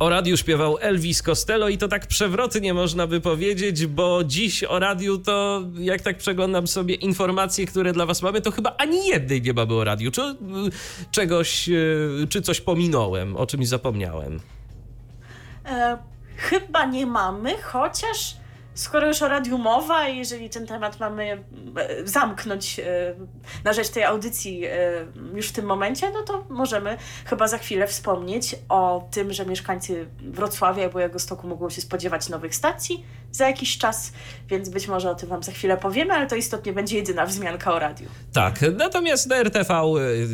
O radiu śpiewał Elvis Costello i to tak przewrotnie można by powiedzieć, bo dziś o radiu to, jak tak przeglądam sobie informacje, które dla was mamy, to chyba ani jednej nie mamy o radiu. Czy y, czegoś, y, czy coś pominąłem, o czymś zapomniałem? E, chyba nie mamy, chociaż skoro już o radiu mowa i jeżeli ten temat mamy e, zamknąć e, na rzecz tej audycji e, już w tym momencie, no to możemy chyba za chwilę wspomnieć o tym, że mieszkańcy Wrocławia i jego stoku mogą się spodziewać nowych stacji za jakiś czas, więc być może o tym Wam za chwilę powiemy, ale to istotnie będzie jedyna wzmianka o radiu. Tak, natomiast na RTV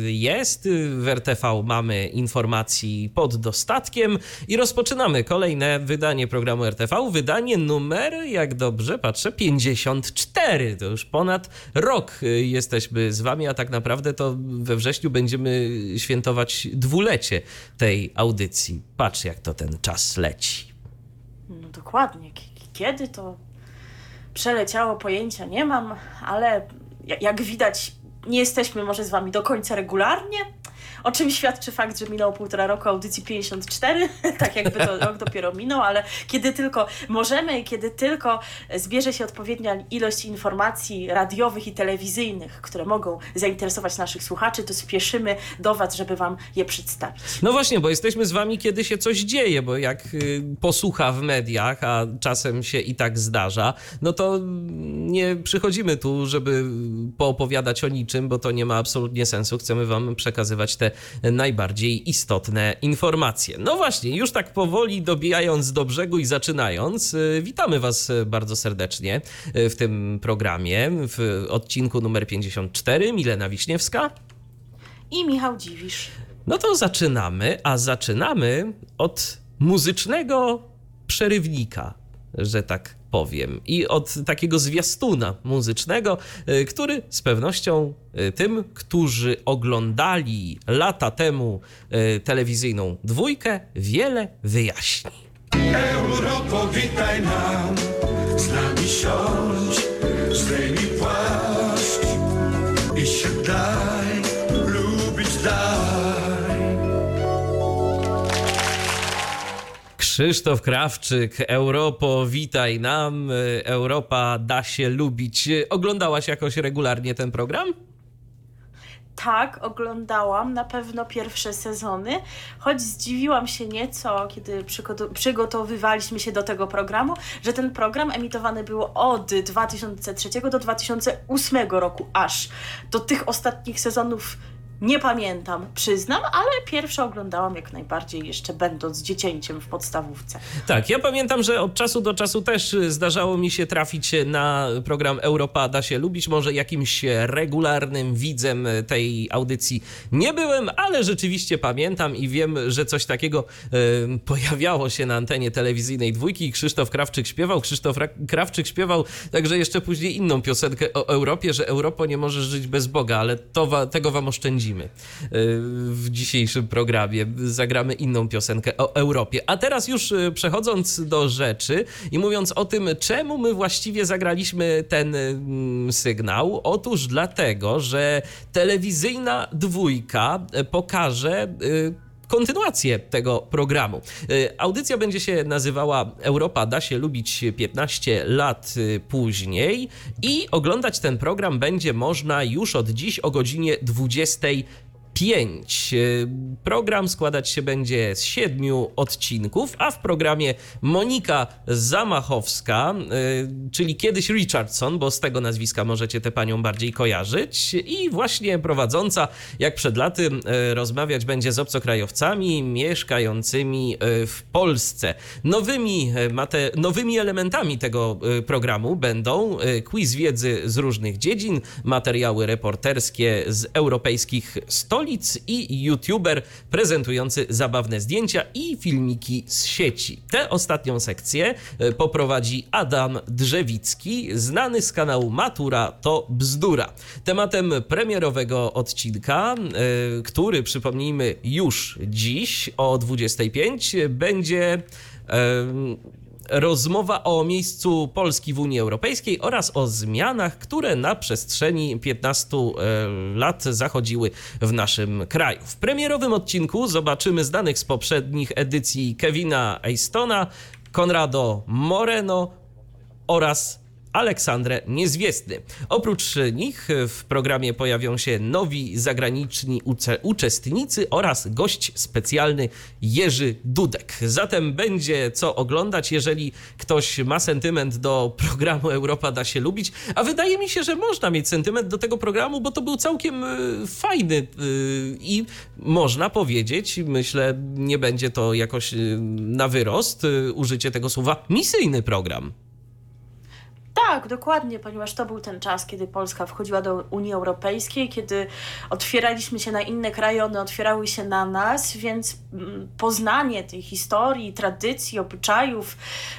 jest, w RTV mamy informacji pod dostatkiem i rozpoczynamy kolejne wydanie programu RTV, wydanie numer, jak dobrze patrzę, 54. To już ponad rok jesteśmy z Wami, a tak naprawdę to we wrześniu będziemy świętować dwulecie tej audycji. Patrz, jak to ten czas leci. No dokładnie. Kiedy to przeleciało, pojęcia nie mam, ale jak widać, nie jesteśmy może z Wami do końca regularnie, o czym świadczy fakt, że minął półtora roku audycji 54, tak jakby to rok dopiero minął, ale kiedy tylko możemy i kiedy tylko zbierze się odpowiednia ilość informacji radiowych i telewizyjnych, które mogą zainteresować naszych słuchaczy, to spieszymy do Was, żeby Wam je przedstawić. No właśnie, bo jesteśmy z Wami, kiedy się coś dzieje, bo jak y, posłucha w mediach, a czasem się i tak zdarza, no to nie przychodzimy tu, żeby poopowiadać o niczym, bo to nie ma absolutnie sensu. Chcemy Wam przekazywać te najbardziej istotne informacje. No właśnie, już tak powoli dobijając do brzegu i zaczynając, y, witamy Was bardzo serdecznie y, w tym programie, w odcinku numer 54. Milena Wiśniewska i Michał Dziwisz. No to zaczynamy, a zaczynamy od muzycznego przerywnika, że tak powiem, i od takiego zwiastuna muzycznego, y, który z pewnością y, tym, którzy oglądali lata temu y, telewizyjną dwójkę, wiele wyjaśni. Europo, witaj nam, z nami siądź, zdejmij płaszcz i się daj, Krzysztof Krawczyk, Europo, witaj nam. Europa da się lubić. Oglądałaś jakoś regularnie ten program? Tak, oglądałam na pewno pierwsze sezony, choć zdziwiłam się nieco, kiedy przygotowywaliśmy się do tego programu, że ten program emitowany był od 2003 do 2008 roku aż. Do tych ostatnich sezonów nie pamiętam, przyznam, ale pierwsze oglądałam jak najbardziej jeszcze będąc dziecięciem w podstawówce. Tak, ja pamiętam, że od czasu do czasu też zdarzało mi się trafić na program Europa da się lubić. Może jakimś regularnym widzem tej audycji nie byłem, ale rzeczywiście pamiętam i wiem, że coś takiego y, pojawiało się na antenie telewizyjnej dwójki. Krzysztof Krawczyk śpiewał. Krzysztof Krawczyk śpiewał także jeszcze później inną piosenkę o Europie, że Europo nie może żyć bez Boga, ale to, tego wam oszczędzimy Y, w dzisiejszym programie. Zagramy inną piosenkę o Europie. A teraz już y, przechodząc do rzeczy i mówiąc o tym, czemu my właściwie zagraliśmy ten mm, sygnał. Otóż dlatego, że telewizyjna dwójka y, pokaże kontynuację tego programu. Audycja będzie się nazywała Europa da się lubić 15 lat później i oglądać ten program będzie można już od dziś o godzinie 20 5. Program składać się będzie z siedmiu odcinków, a w programie Monika Zamachowska, y, czyli kiedyś Richardson, bo z tego nazwiska możecie tę panią bardziej kojarzyć, i właśnie prowadząca, jak przed laty, y, rozmawiać będzie z obcokrajowcami mieszkającymi w Polsce. Nowymi, mate, nowymi elementami tego programu będą quiz wiedzy z różnych dziedzin, materiały reporterskie z europejskich stolic, stolic i youtuber prezentujący zabawne zdjęcia i filmiki z sieci. Tę ostatnią sekcję poprowadzi Adam Drzewicki, znany z kanału Matura to Bzdura. Tematem premierowego odcinka, który przypomnijmy już dziś o 25, będzie rozmowa o miejscu Polski w Unii Europejskiej oraz o zmianach, które na przestrzeni 15 e, lat zachodziły w naszym kraju. W premierowym odcinku zobaczymy znanych z poprzednich edycji Kevina Eistona, Conrado Moreno oraz Aleksandrę Niezwiestny. Oprócz nich w programie pojawią się nowi zagraniczni uczestnicy oraz gość specjalny Jerzy Dudek. Zatem będzie co oglądać, jeżeli ktoś ma sentyment do programu Europa da się lubić, a wydaje mi się, że można mieć sentyment do tego programu, bo to był całkiem e, fajny e, i można powiedzieć, myślę, nie będzie to jakoś e, na wyrost użycie tego słowa, misyjny program. Tak, dokładnie, ponieważ to był ten czas, kiedy Polska wchodziła do Unii Europejskiej, kiedy otwieraliśmy się na inne kraje, one otwierały się na nas, więc mm, poznanie tej historii, tradycji, obyczajów,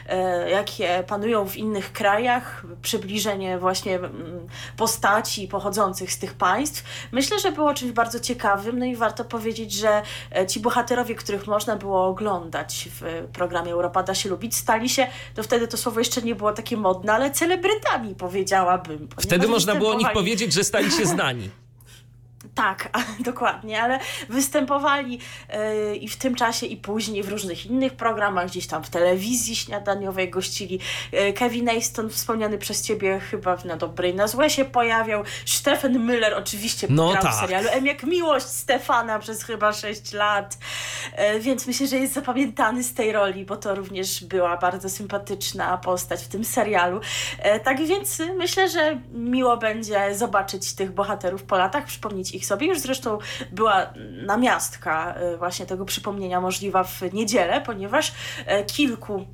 e, jakie panują w innych krajach, przybliżenie właśnie mm, postaci pochodzących z tych państw, myślę, że było czymś bardzo ciekawym. No i warto powiedzieć, że e, ci bohaterowie, których można było oglądać w programie Europa da się lubić, stali się, to wtedy to słowo jeszcze nie było takie modne, ale celebrytami, powiedziałabym. Wtedy można było o nich powiedzieć, że stali się znani. Tak, dokładnie, ale występowali yy, i w tym czasie, i później w różnych innych programach, gdzieś tam w telewizji śniadaniowej gościli. Yy, Kevin Aston, wspomniany przez ciebie, chyba Na Dobrej na Złe się pojawiał. Stefan Müller oczywiście no grał tak. w serialu M jak Miłość Stefana przez chyba 6 lat, yy, więc myślę, że jest zapamiętany z tej roli, bo to również była bardzo sympatyczna postać w tym serialu. tak więc myślę, że miło będzie zobaczyć tych bohaterów po latach, przypomnieć ich ich sobie. Już zresztą była namiastka y, właśnie tego przypomnienia możliwa w niedzielę, ponieważ e, kilku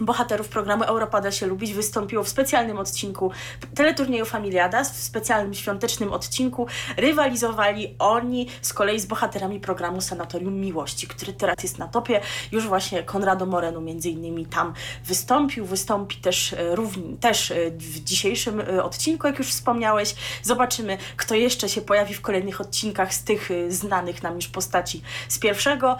bohaterów programu Europada się lubić wystąpiło w specjalnym odcinku teleturnieju Familiada, w specjalnym świątecznym odcinku rywalizowali oni z kolei z bohaterami programu Sanatorium Miłości, który teraz jest na topie. Już właśnie Konrado Moreno między innymi tam wystąpił, wystąpi też, e, równi, też e, w dzisiejszym e, odcinku, jak już wspomniałeś. Zobaczymy, kto jeszcze się pojawi w kolejnych odcinkach z tych znanych nam już postaci z pierwszego,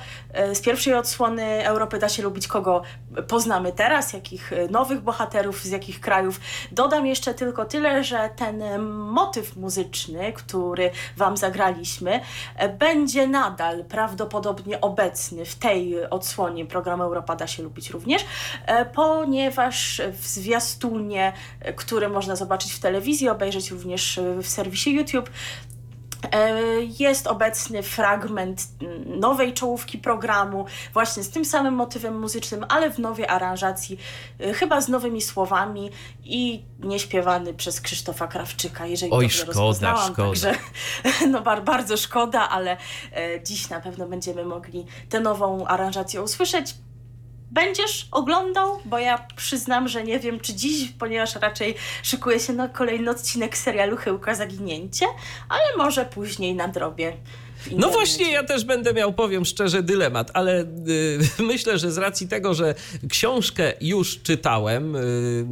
z pierwszej odsłony Europy da się lubić, kogo poznamy teraz teraz, jakich e, nowych bohaterów, z jakich krajów. Dodam jeszcze tylko tyle, że ten e, motyw muzyczny, który Wam zagraliśmy, e, będzie nadal prawdopodobnie obecny w tej odsłonie programu Europa da się lubić również, ponieważ w zwiastunie, który można zobaczyć w telewizji, obejrzeć również w serwisie YouTube, jest obecny fragment nowej czołówki programu, właśnie z tym samym motywem muzycznym, ale w nowej aranżacji, e, chyba z nowymi słowami i nieśpiewany przez Krzysztofa Krawczyka, jeżeli Oj, dobrze szkoda, szkoda. Także, no bardzo szkoda, ale e, dziś na pewno będziemy mogli tę nową aranżację usłyszeć będziesz oglądał? Bo ja przyznam, że nie wiem, czy dziś, ponieważ raczej szykuję się na kolejny odcinek serialu Chyłka Zaginięcie, ale może później na drobie. No właśnie, ja też będę miał, powiem szczerze, dylemat, ale y, myślę, że z racji tego, że książkę już czytałem y,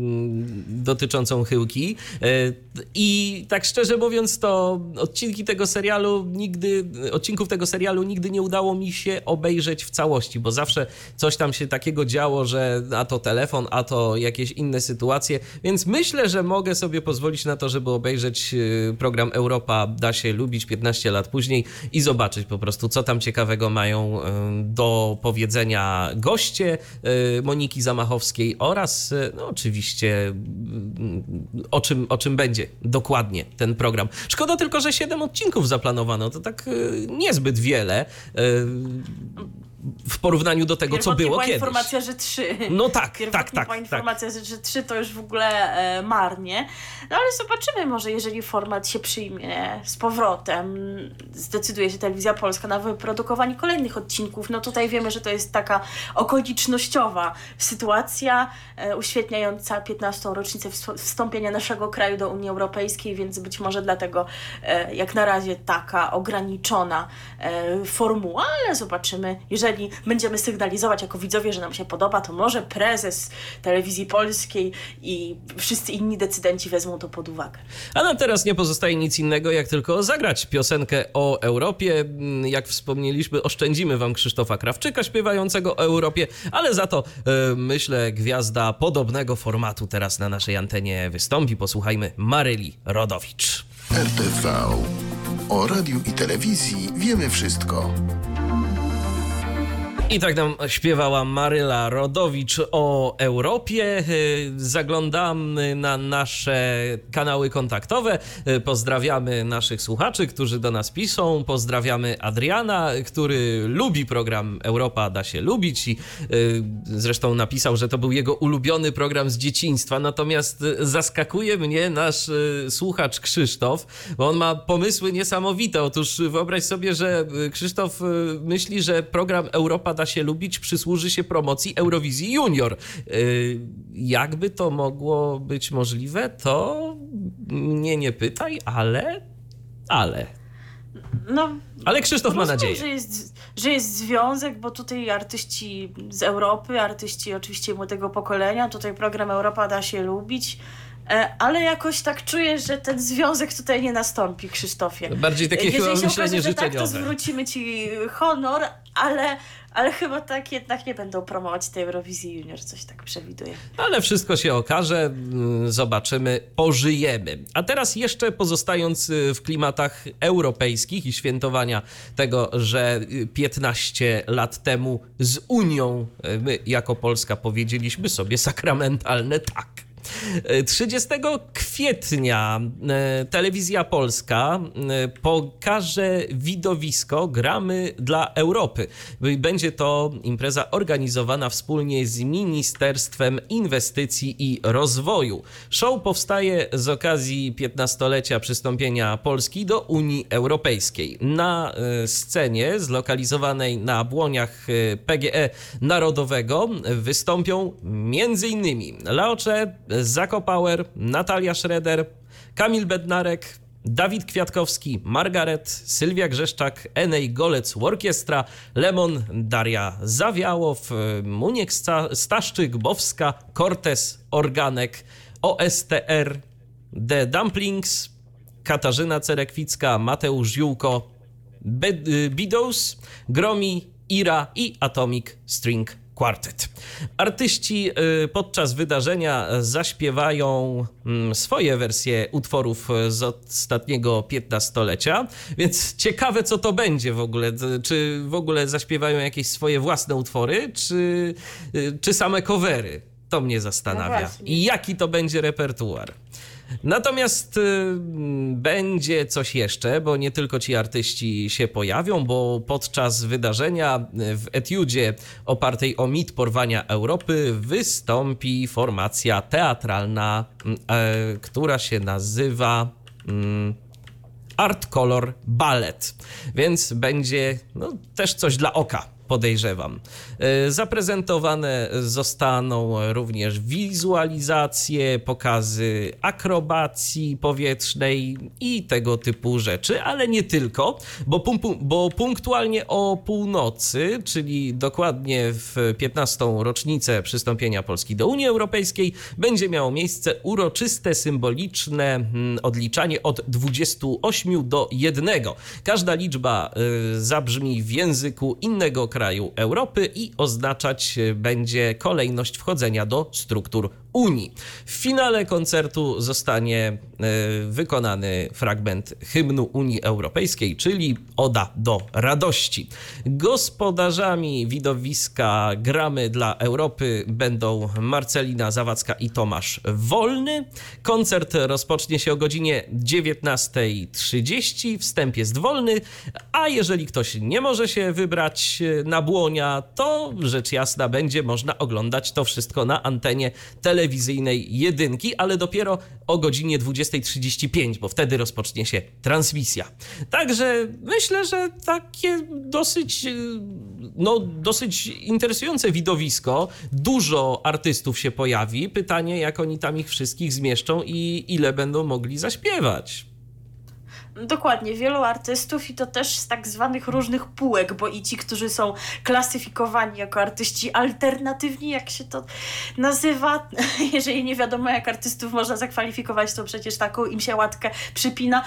dotyczącą chyłki y, i tak szczerze mówiąc, to odcinki tego serialu nigdy, odcinków tego serialu nigdy nie udało mi się obejrzeć w całości, bo zawsze coś tam się takiego działo, że a to telefon, a to jakieś inne sytuacje, więc myślę, że mogę sobie pozwolić na to, żeby obejrzeć y, program Europa da się lubić 15 lat później i zobaczyć po prostu, co tam ciekawego mają do powiedzenia goście Moniki Zamachowskiej oraz no, oczywiście o czym, o czym będzie dokładnie ten program. Szkoda tylko, że 7 odcinków zaplanowano, to tak niezbyt wiele. W porównaniu do tego, co Pierwotnie było była kiedyś. informacja, że trzy. No tak, Pierwotnie tak, tak, była tak. informacja, że, że trzy to już w ogóle e, marnie. No ale zobaczymy, może jeżeli format się przyjmie z powrotem, zdecyduje się Telewizja Polska na wyprodukowanie kolejnych odcinków. No tutaj wiemy, że to jest taka okolicznościowa sytuacja e, uświetniająca 15. rocznicę wst- wstąpienia naszego kraju do Unii Europejskiej, więc być może dlatego e, jak na razie taka ograniczona e, formuła, ale zobaczymy. Jeżeli będziemy sygnalizować jako widzowie, że nam się podoba, to może prezes telewizji polskiej i wszyscy inni decydenci wezmą to pod uwagę. A nam teraz nie pozostaje nic innego, jak tylko zagrać piosenkę o Europie. Mm, Jak wspomnieliśmy, oszczędzimy wam Krzysztofa Krawczyka śpiewającego o Europie, ale za to e, myślę gwiazda podobnego formatu teraz na naszej antenie wystąpi. Posłuchajmy Maryli Rodowicz. RTV. O radiu i telewizji wiemy wszystko. I tak nam śpiewała Maryla Rodowicz o Europie. Y, Zaglądamy na nasze kanały kontaktowe. Y, Pozdrawiamy naszych słuchaczy, którzy do nas piszą. Pozdrawiamy Adriana, który lubi program Europa da się lubić i y, zresztą napisał, że to był jego ulubiony program z dzieciństwa. Natomiast zaskakuje mnie nasz słuchacz Krzysztof, bo on ma pomysły niesamowite. Otóż wyobraź sobie, że Krzysztof myśli, że program Europa da się lubić przysłuży się promocji Eurowizji Junior. Y, Jakby to mogło być możliwe, to mnie nie pytaj, ale. Ale. No, Ale Krzysztof ma nadzieję. Że jest, że jest związek, bo tutaj artyści z Europy, artyści oczywiście młodego pokolenia, tutaj program Europa da się lubić. e, Ale jakoś tak czuję, że ten związek tutaj nie nastąpi, Krzysztofie. Bardziej takie Jeżeli chyba się myślenie okaże, że tak, to życzeniowe. zwrócimy ci honor, ale, ale chyba tak jednak nie będą promować tej Eurowizji Junior, coś tak przewiduję. Ale wszystko się okaże, mm, zobaczymy, pożyjemy. A teraz jeszcze pozostając y, w klimatach europejskich i świętowania tego, że y, 15 lat temu z Unią y, my jako Polska powiedzieliśmy sobie sakramentalne tak. Y, 30 kwietnia y, Telewizja Polska y, pokaże widowisko Gramy dla Europy. Będzie to impreza organizowana wspólnie z Ministerstwem Inwestycji i Rozwoju. Show powstaje z okazji 15-lecia przystąpienia Polski do Unii Europejskiej. Na y, scenie zlokalizowanej na błoniach PGE Narodowego wystąpią m.in. Laocze, Zako Power, Natalia Schroeder, Kamil Bednarek, Dawid Kwiatkowski, Margaret, Sylwia Grzeszczak, Enej Golec Orkiestra, Lemon, Daria Zawiałow, y, Muniek Sta- Staszczyk, Bowska, Cortez, Organek, OSTR, The Dumplings, Katarzyna Cerekwicka, Mateusz Ziółko, Be- y, Gromi, Ira i Atomic String Quartet. Artyści y, podczas wydarzenia zaśpiewają mm, swoje wersje utworów z ostatniego 15-lecia, więc ciekawe co to będzie w ogóle. Czy w ogóle zaśpiewają jakieś swoje własne utwory, czy, y, czy same covery? To mnie zastanawia. No. I jaki to będzie repertuar? Natomiast y, będzie coś jeszcze, bo nie tylko ci artyści się pojawią, bo podczas wydarzenia w etiudzie opartej o mit porwania Europy wystąpi formacja teatralna, mm, e, która się nazywa. mm, Art Color Ballet, więc będzie no, też coś dla oka. Podejrzewam. E, Zaprezentowane zostaną również wizualizacje, pokazy akrobacji powietrznej i tego typu rzeczy, ale nie tylko, bo, pum, bo punktualnie o północy, czyli dokładnie w 15. rocznicę przystąpienia Polski do Unii Europejskiej, będzie miało miejsce uroczyste, symboliczne mm, odliczanie od 28 do 1. Każda liczba y, zabrzmi w języku innego kraju Europy i oznaczać y, będzie kolejność wchodzenia do struktur Unii. W finale koncertu zostanie e, wykonany fragment hymnu Unii Europejskiej, czyli Oda do radości. Gospodarzami widowiska Gramy dla Europy będą Marcelina Zawadzka i Tomasz Wolny. Koncert rozpocznie się o godzinie 19.30. Wstęp jest wolny, a jeżeli ktoś nie może się wybrać na błonia, to rzecz jasna będzie można oglądać to wszystko na antenie telewizyjnej jedynki, ale dopiero o godzinie 20.35, bo wtedy rozpocznie się transmisja. Także myślę, że takie dosyć, no, dosyć interesujące widowisko. Dużo artystów się pojawi. Pytanie, jak oni tam ich wszystkich zmieszczą i ile będą mogli zaśpiewać. Dokładnie, wielu artystów i to też z tak zwanych różnych półek, bo i ci, którzy są klasyfikowani jako artyści alternatywni, jak się to nazywa, jeżeli nie wiadomo jak artystów można zakwalifikować, to przecież taką im się łatkę przypina.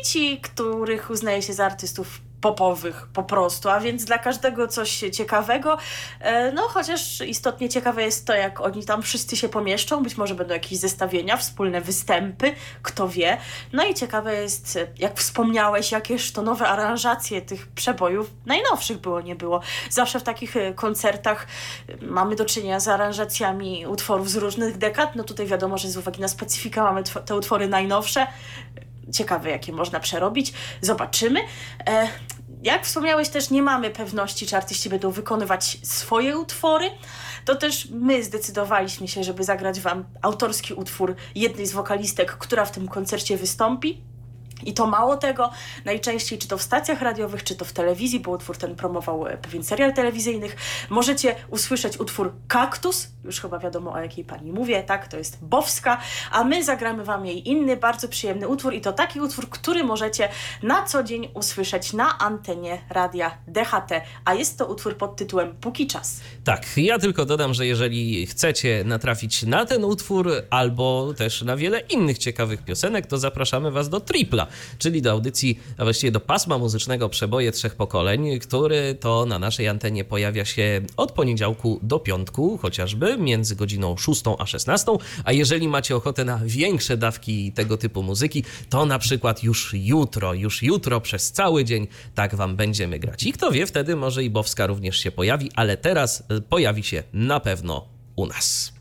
I ci, których uznaje się za artystów popowych po prostu, a więc dla każdego coś ciekawego. E, no chociaż istotnie ciekawe jest to, jak oni tam wszyscy się pomieszczą, być może będą jakieś zestawienia, wspólne występy, kto wie. No i ciekawe jest, jak wspomniałeś, jakież to nowe aranżacje tych przebojów, najnowszych było, nie było. Zawsze w takich e, koncertach e, mamy do czynienia z aranżacjami utworów z różnych dekad, no tutaj wiadomo, że z uwagi na specyfikę mamy te utwory najnowsze, ciekawe, jakie można przerobić. Zobaczymy. E, jak wspomniałeś, też nie mamy pewności, czy artyści będą wykonywać swoje utwory. To też my zdecydowaliśmy się, żeby zagrać Wam autorski utwór jednej z wokalistek, która w tym koncercie wystąpi. I to mało tego, najczęściej czy to w stacjach radiowych, czy to w telewizji, bo utwór ten promował e, pewien serial telewizyjnych, możecie usłyszeć utwór Kaktus, już chyba wiadomo o jakiej pani mówię, tak, to jest Bowska, a my zagramy wam jej inny, bardzo przyjemny utwór. I to taki utwór, który możecie na co dzień usłyszeć na antenie radia DHT, a jest to utwór pod tytułem Póki czas. Tak, ja tylko dodam, że jeżeli chcecie natrafić na ten utwór albo też na wiele innych ciekawych piosenek, to zapraszamy was do Tripla czyli do audycji, a właściwie do pasma muzycznego Przeboje Trzech Pokoleń, który to na naszej antenie pojawia się od poniedziałku do piątku, chociażby między godziną 6 a 16. A jeżeli macie ochotę na większe dawki tego typu muzyki, to na przykład już jutro, już jutro przez cały dzień tak wam będziemy grać. I kto wie, wtedy może i Bowska również się pojawi, ale teraz y, pojawi się na pewno u nas.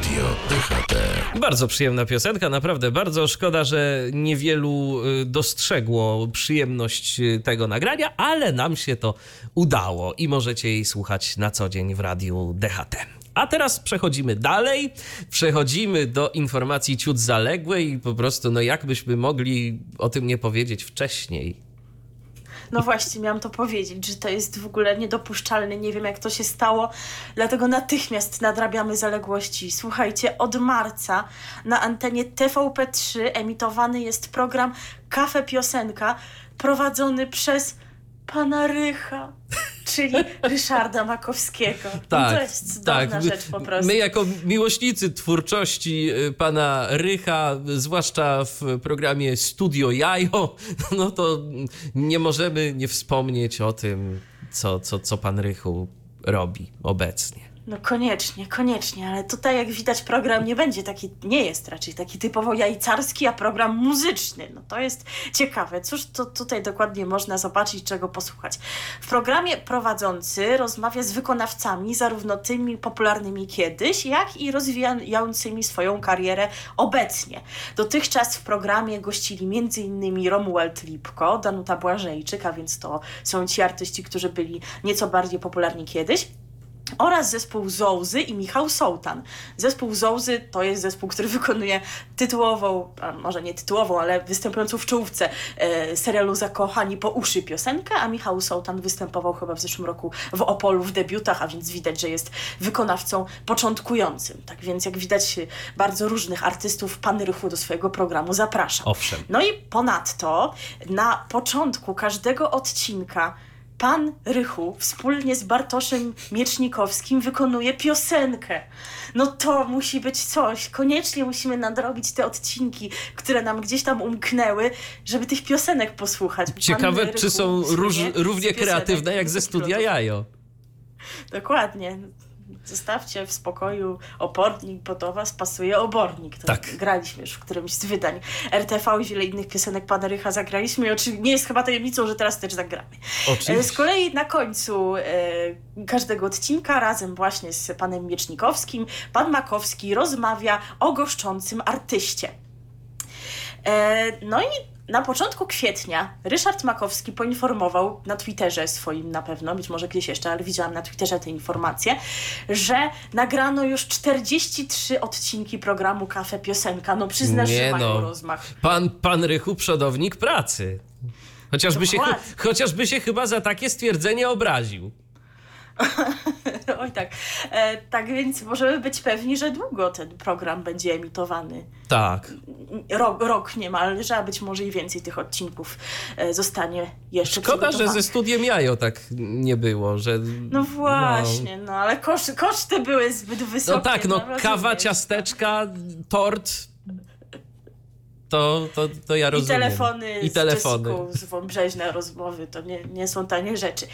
Radio, DHT. Bardzo przyjemna piosenka, naprawdę bardzo szkoda, że niewielu y, dostrzegło przyjemność y, tego nagrania, ale nam się to udało i możecie jej słuchać na co dzień w radiu DHT. A teraz przechodzimy dalej, przechodzimy do informacji ciut zaległej i po prostu, no jakbyśmy mogli o tym nie powiedzieć wcześniej. No właśnie, miałam to powiedzieć, że to jest w ogóle niedopuszczalne. Nie wiem, jak to się stało, dlatego natychmiast nadrabiamy zaległości. Słuchajcie, od marca na antenie TVP3 emitowany jest program Kafe Piosenka prowadzony przez pana Rycha czyli Ryszarda Makowskiego. Tak, to jest cudowna tak. rzecz po prostu. My jako miłośnicy twórczości y, pana Rycha, zwłaszcza w programie Studio Jajo, no to nie możemy nie wspomnieć o tym, co, co, co pan Rychu robi obecnie. No koniecznie, koniecznie, ale tutaj jak widać program nie będzie taki, nie jest raczej taki typowo jajcarski, a program muzyczny. No to jest ciekawe. Cóż to tutaj dokładnie można zobaczyć, czego posłuchać. W programie prowadzący rozmawia z wykonawcami, zarówno tymi popularnymi kiedyś, jak i rozwijającymi swoją karierę obecnie. Dotychczas w programie gościli m.in. Romuald Lipko, Danuta Błażejczyk, a więc to są ci artyści, którzy byli nieco bardziej popularni kiedyś oraz zespół Zołzy i Michał Sołtan. Zespół Zołzy to jest zespół, który wykonuje tytułową, a może nie tytułową, ale występującą w czołówce e, serialu Zakochani po uszy piosenkę, a Michał Sołtan występował chyba w zeszłym roku w Opolu w debiutach, a więc widać, że jest wykonawcą początkującym. Tak więc jak widać bardzo różnych artystów pan Rychu do swojego programu zaprasza. Owszem. No i ponadto na początku każdego odcinka pan Rychu wspólnie z Bartoszem Miecznikowskim wykonuje piosenkę. No to musi być coś. Koniecznie musimy nadrobić te odcinki, które nam gdzieś tam umknęły, żeby tych piosenek posłuchać. Ciekawe, czy są róż, równie kreatywne jak ze studia Jajo. Dokładnie Zostawcie w spokoju opornik, bo do was pasuje obornik. To Tak. Graliśmy już w którymś z wydań RTV i wiele innych piosenek pana Rycha zagraliśmy i oczywiście nie jest chyba tajemnicą, że teraz też zagramy. Oczywiście. E, Z kolei na końcu e, każdego odcinka razem właśnie z panem Miecznikowskim pan Makowski rozmawia o goszczącym artyście. E, no i na początku kwietnia Ryszard Makowski poinformował na Twitterze swoim na pewno, być może gdzieś jeszcze, ale widziałam na Twitterze te informacje, że nagrano już 43 odcinki programu Kafe Piosenka. No przyznasz, Nie że no. rozmach. Pan, pan Rychu, przodownik pracy. Chociażby się, chociażby się chyba za takie stwierdzenie obraził. Oj tak. E, tak więc możemy być pewni, że długo ten program będzie emitowany. Tak. Rok, rok niemalże, a być może i więcej tych odcinków e, zostanie jeszcze Szkoda, że ze studiem Jajo tak nie było, że... No właśnie, no, ale kosz, koszty były zbyt wysokie. No tak, no rozumiesz. kawa, ciasteczka, tort... To, to, to ja I rozumiem. telefony, I telefony. z Jessicą z wąbrzeźne rozmowy, to nie, nie są tanie rzeczy.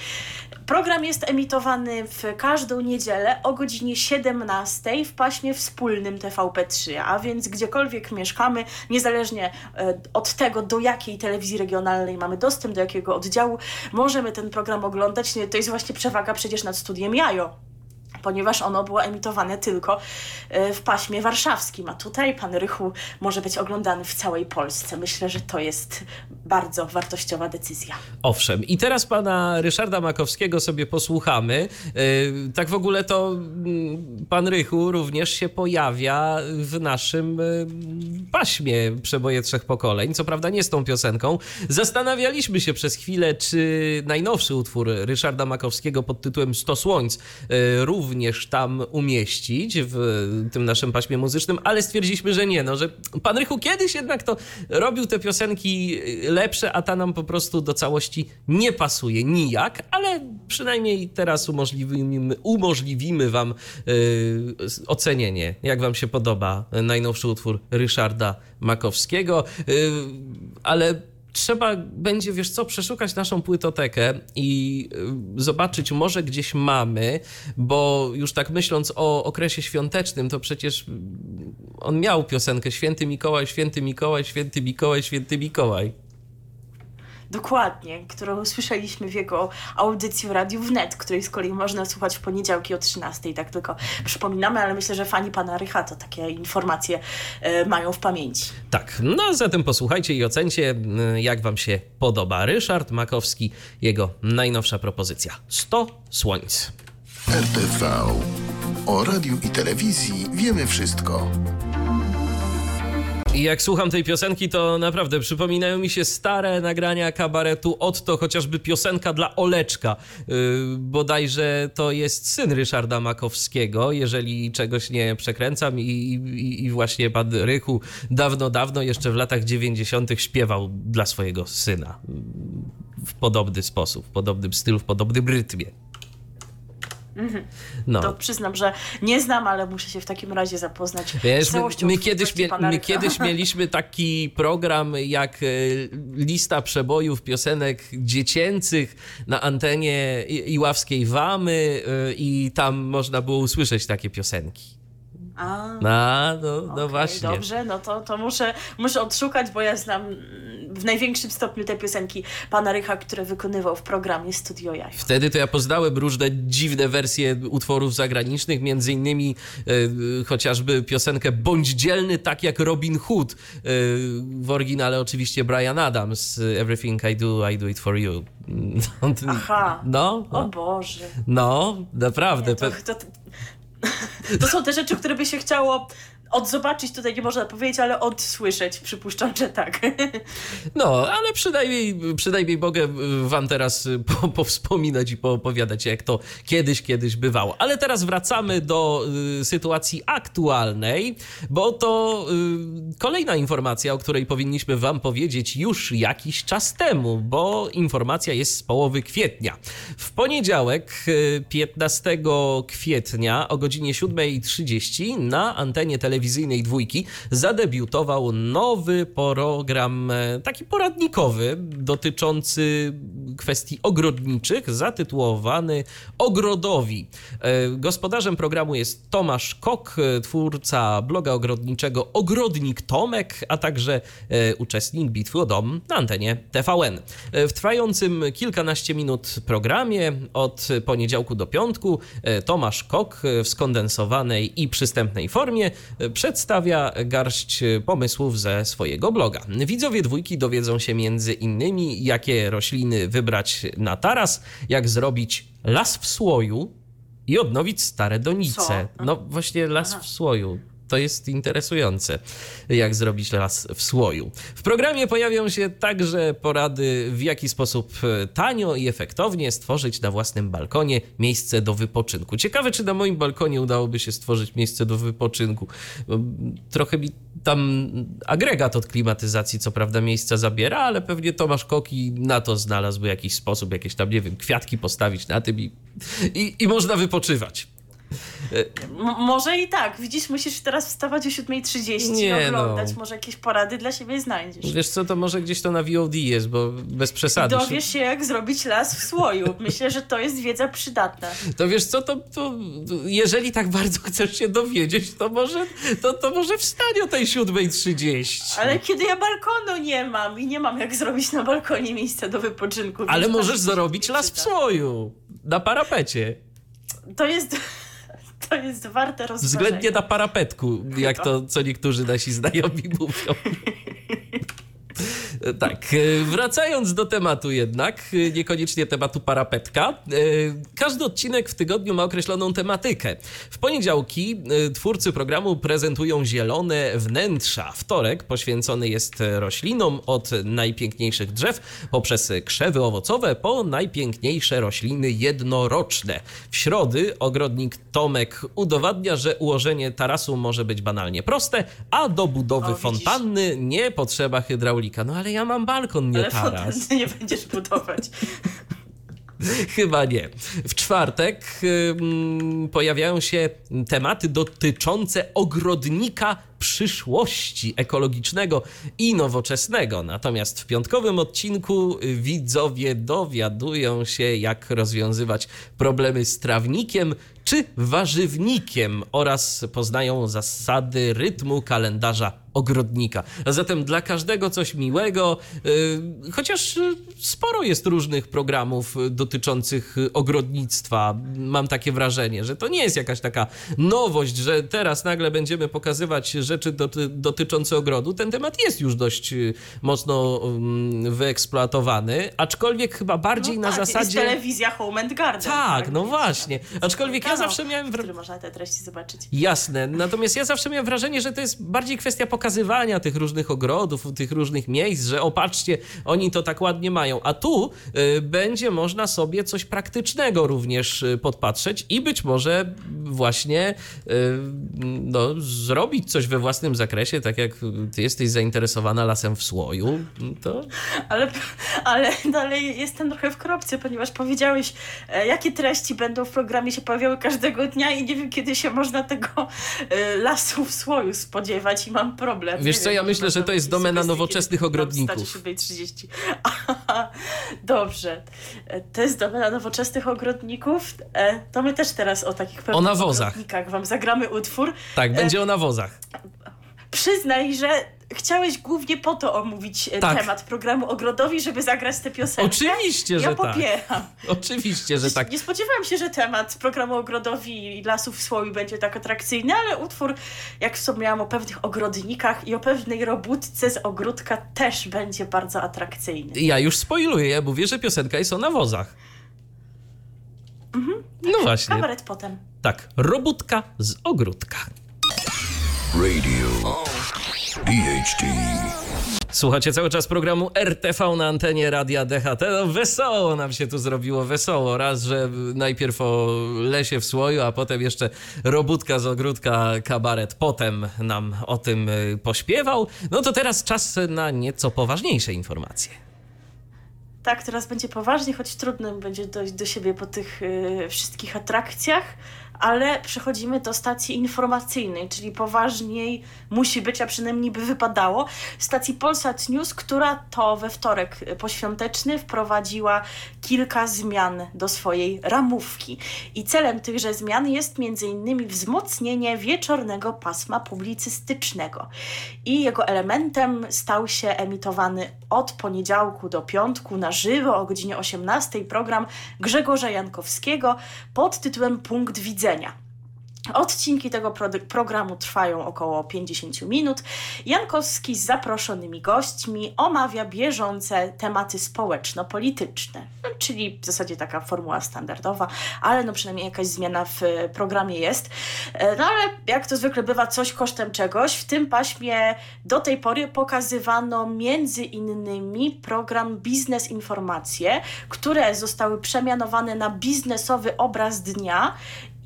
Program jest emitowany w każdą niedzielę o godzinie 17 w paśmie wspólnym TVP3, a więc gdziekolwiek mieszkamy, niezależnie e, od tego, do jakiej telewizji regionalnej mamy dostęp, do jakiego oddziału, możemy ten program oglądać. To jest właśnie przewaga przecież nad studiem Jajo ponieważ ono było emitowane tylko e, w paśmie warszawskim, a tutaj pan Rychu może być oglądany w całej Polsce. Myślę, że to jest bardzo wartościowa decyzja. Owszem. I teraz pana Ryszarda Makowskiego sobie posłuchamy. Yy, Tak w ogóle to mm, pan Rychu również się pojawia w naszym yy, paśmie Przeboje Trzech Pokoleń. Co prawda nie z tą piosenką. Zastanawialiśmy się przez chwilę, czy najnowszy utwór Ryszarda Makowskiego pod tytułem 100 Słońc yy, również tam umieścić w tym naszym paśmie muzycznym, ale stwierdziliśmy, że nie, no, że pan Rychu kiedyś jednak to robił te piosenki lepsze, a ta nam po prostu do całości nie pasuje nijak, ale przynajmniej teraz umożliwimy, umożliwimy wam yy, ocenienie, jak wam się podoba najnowszy utwór Ryszarda Makowskiego, yy, ale trzeba będzie, wiesz co, przeszukać naszą płytotekę i y, zobaczyć, może gdzieś mamy, bo już tak myśląc o okresie świątecznym, to przecież y, on miał piosenkę Święty Mikołaj, Święty Mikołaj, Święty Mikołaj, Święty Mikołaj. Dokładnie, którą słyszeliśmy w jego audycji w Radiu Wnet, której z kolei można słuchać w poniedziałki o 13. Tak tylko przypominamy, ale myślę, że fani pana Rycha to takie informacje e, mają w pamięci. Tak, no zatem posłuchajcie i ocencie, y, jak wam się podoba. Ryszard Makowski, jego najnowsza propozycja. 100 słońc. RTV. O radiu i telewizji wiemy wszystko. I jak słucham tej piosenki, to naprawdę przypominają mi się stare nagrania kabaretu. Otto chociażby piosenka dla Oleczka. Yy, bodajże to jest syn Ryszarda Makowskiego, jeżeli czegoś nie przekręcam. I, i, I właśnie pan Rychu dawno, dawno, jeszcze w latach 90. śpiewał dla swojego syna. W podobny sposób, w podobnym stylu, w podobnym rytmie. No. To przyznam, że nie znam, ale muszę się w takim razie zapoznać Wiesz, z my, całością my, kiedyś, twórczości mie- my kiedyś mieliśmy taki program jak e, lista przebojów piosenek dziecięcych na antenie Iławskiej Wamy e, i tam można było usłyszeć takie piosenki. A, No, no, no okej, właśnie. Dobrze, no to, to muszę, muszę odszukać, bo ja znam w największym stopniu te piosenki pana Rycha, które wykonywał w programie Studio Jaj. Wtedy to ja poznałem różne dziwne wersje utworów zagranicznych, między innymi e, chociażby piosenkę Bądź dzielny tak jak Robin Hood. E, w oryginale oczywiście Brian Adams. Everything I do, I do it for you. To- Aha. No, O no, Boże. no naprawdę. To, Pe- to, to są te rzeczy, które by się chciało odzobaczyć, tutaj nie można powiedzieć, ale odsłyszeć. Przypuszczam, że tak. No, ale przynajmniej, przynajmniej mogę y, wam teraz y, po, powspominać i poopowiadać, jak to kiedyś, kiedyś bywało. Ale teraz wracamy do y, sytuacji aktualnej, bo to y, kolejna informacja, o której powinniśmy wam powiedzieć już jakiś czas temu, bo informacja jest z połowy kwietnia. W poniedziałek, y, 15 kwietnia o godzinie 7.30 na antenie telewizyjnej dwójki zadebiutował nowy program, e, taki poradnikowy, dotyczący kwestii ogrodniczych, zatytułowany Ogrodowi. E, gospodarzem programu jest Tomasz Kok, e, twórca bloga ogrodniczego Ogrodnik Tomek, a także uczestnik bitwy o dom na antenie TVN. W trwającym kilkanaście minut programie od poniedziałku do piątku Tomasz Kok w skondensowanej i przystępnej formie przedstawia garść pomysłów ze swojego bloga. Widzowie dwójki dowiedzą się między innymi, jakie rośliny wybrać na taras, jak zrobić las w słoju i odnowić stare donice. No właśnie las Aha. w słoju. To jest interesujące, jak zrobić las w słoju. W programie pojawią się także porady, w jaki sposób e, tanio i efektownie stworzyć na własnym balkonie miejsce do wypoczynku. Ciekawe, czy na moim balkonie udałoby się stworzyć miejsce do wypoczynku. Trochę mi tam agregat od klimatyzacji, co prawda, miejsca zabiera, ale pewnie Tomasz Koki na to znalazłby jakiś sposób, jakieś tam, nie wiem, kwiatki postawić na tym i, i, i można wypoczywać. M- może i tak. Widzisz, musisz teraz wstawać o 7.30 Nie, i oglądać. no. Może jakieś porady dla siebie znajdziesz. Wiesz co, to może gdzieś to na VOD jest, bo bez przesady. Dowiesz się, jak zrobić las w słoju. Myślę, że to jest wiedza przydatna. To wiesz co, to, to jeżeli tak bardzo chcesz się dowiedzieć, to może, to, to może wstań o tej 7.30. Ale kiedy ja balkonu nie mam i nie mam jak zrobić na balkonie miejsca do wypoczynku. Ale możesz zarobić się las w słoju. Na parapecie. To jest, to jest warte rozważenia. Względnie na parapetku, jak to co niektórzy nasi znajomi mówią. Tak, e, wracając do tematu jednak, e, niekoniecznie tematu parapetka. e, Każdy odcinek w tygodniu ma określoną tematykę. W poniedziałki e, twórcy programu prezentują zielone wnętrza. Wtorek poświęcony jest roślinom od najpiękniejszych drzew poprzez krzewy owocowe po najpiękniejsze rośliny jednoroczne. W środy ogrodnik Tomek udowadnia, że ułożenie tarasu może być banalnie proste, a do budowy O, fontanny nie potrzeba hydraulika. No ale ja mam balkon, nie Ale taras. nie będziesz budować. Chyba nie. W czwartek ym, pojawiają się tematy dotyczące ogrodnika przyszłości ekologicznego i nowoczesnego. Natomiast w piątkowym odcinku widzowie dowiadują się, jak rozwiązywać problemy z trawnikiem czy warzywnikiem oraz poznają zasady rytmu kalendarza ogrodnika. A zatem dla każdego coś miłego, yy, chociaż y, sporo jest różnych programów y, dotyczących y, ogrodnictwa. Mam takie wrażenie, że to nie jest jakaś taka nowość, że teraz nagle będziemy pokazywać rzeczy doty dotyczące ogrodu. Ten temat jest już dość y, mocno wyeksploatowany, aczkolwiek chyba bardziej na tak, Jest zasadzie... telewizja Home and Garden. Tak, no więc właśnie. Aczkolwiek ja zawsze miałem... wra- który można te treści zobaczyć. Jasne, natomiast ja zawsze miałem wrażenie, że to jest bardziej kwestia pokazywania tych różnych ogrodów, tych różnych miejsc, że opatrzcie, oni to tak ładnie mają. A tu y, będzie można sobie coś praktycznego również y, podpatrzeć i być może właśnie y, no, zrobić coś we własnym zakresie, tak jak ty jesteś zainteresowana lasem w słoju, to Ale, ale dalej jestem trochę w kropce, ponieważ powiedziałeś, e, jakie treści będą w programie się pojawiały każdego dnia i nie wiem, kiedy się można tego e, lasu w słoju spodziewać i mam problem. Wiesz Nie co, wiem, ja myślę, że będą to jest domena nowoczesnych ogrodników. wstać o 7.30. Dobrze. E, To jest domena nowoczesnych ogrodników. E, To my też teraz o takich pewnych nawozach. ogrodnikach wam zagramy utwór. tak, będzie o nawozach. Przyznaj, że chciałeś głównie po to omówić e, Tak. temat programu Ogrodowi, żeby zagrać tę piosenkę. Oczywiście, ja że tak. popieram. Oczywiście, że tak. Nie spodziewałam się, że temat programu Ogrodowi i Lasów w Słoju będzie tak atrakcyjny, ale utwór, jak wspomniałam o pewnych ogrodnikach i o pewnej robótce z ogródka też będzie bardzo atrakcyjny. Ja już spoiluję, ja mówię, że piosenka jest o nawozach. No właśnie, Kabaret potem. tak. Robótka z ogródka. Radio DHT. Słuchacie cały czas programu RTV na antenie Radia DHT. No wesoło nam się tu zrobiło, wesoło. Raz, że najpierw o lesie w słoju, a potem jeszcze robótka z ogródka kabaret potem nam o tym y, pośpiewał. No to teraz czas na nieco poważniejsze informacje. Tak, teraz będzie poważnie, choć trudno będzie dojść do siebie po tych y, wszystkich atrakcjach, ale przechodzimy do stacji informacyjnej, czyli poważniej musi być, a przynajmniej by wypadało, stacji Polsat News, która to we wtorek poświąteczny wprowadziła kilka zmian do swojej ramówki. I celem tychże zmian jest m.in. wzmocnienie wieczornego pasma publicystycznego. I jego elementem stał się emitowany od poniedziałku do piątku na żywo o godzinie 18 program Grzegorza Jankowskiego pod tytułem Punkt Widzenia. Odcinki tego pro programu trwają około 50 minut. Jankowski z zaproszonymi gośćmi omawia bieżące tematy społeczno-polityczne, no, czyli w zasadzie taka formuła standardowa, ale no przynajmniej jakaś zmiana w programie jest. E, no ale jak to zwykle bywa, coś kosztem czegoś. W tym paśmie do tej pory pokazywano między innymi program Biznes Informacje, które zostały przemianowane na biznesowy obraz dnia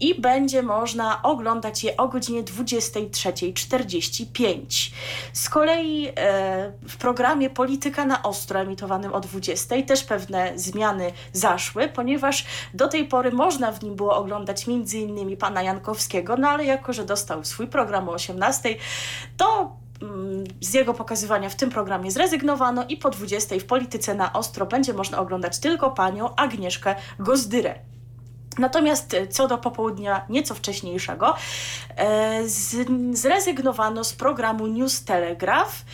i będzie można oglądać je o godzinie 23.45. Z kolei e, w programie Polityka na Ostro emitowanym o 20.00 też pewne zmiany zaszły, ponieważ do tej pory można w nim było oglądać m.in. pana Jankowskiego, no ale jako, że dostał swój program o 18.00, to mm, z jego pokazywania w tym programie zrezygnowano i po 20 w Polityce na Ostro będzie można oglądać tylko panią Agnieszkę Gozdyrę. Natomiast e, co do popołudnia nieco wcześniejszego, e, zrezygnowano z programu News Telegraph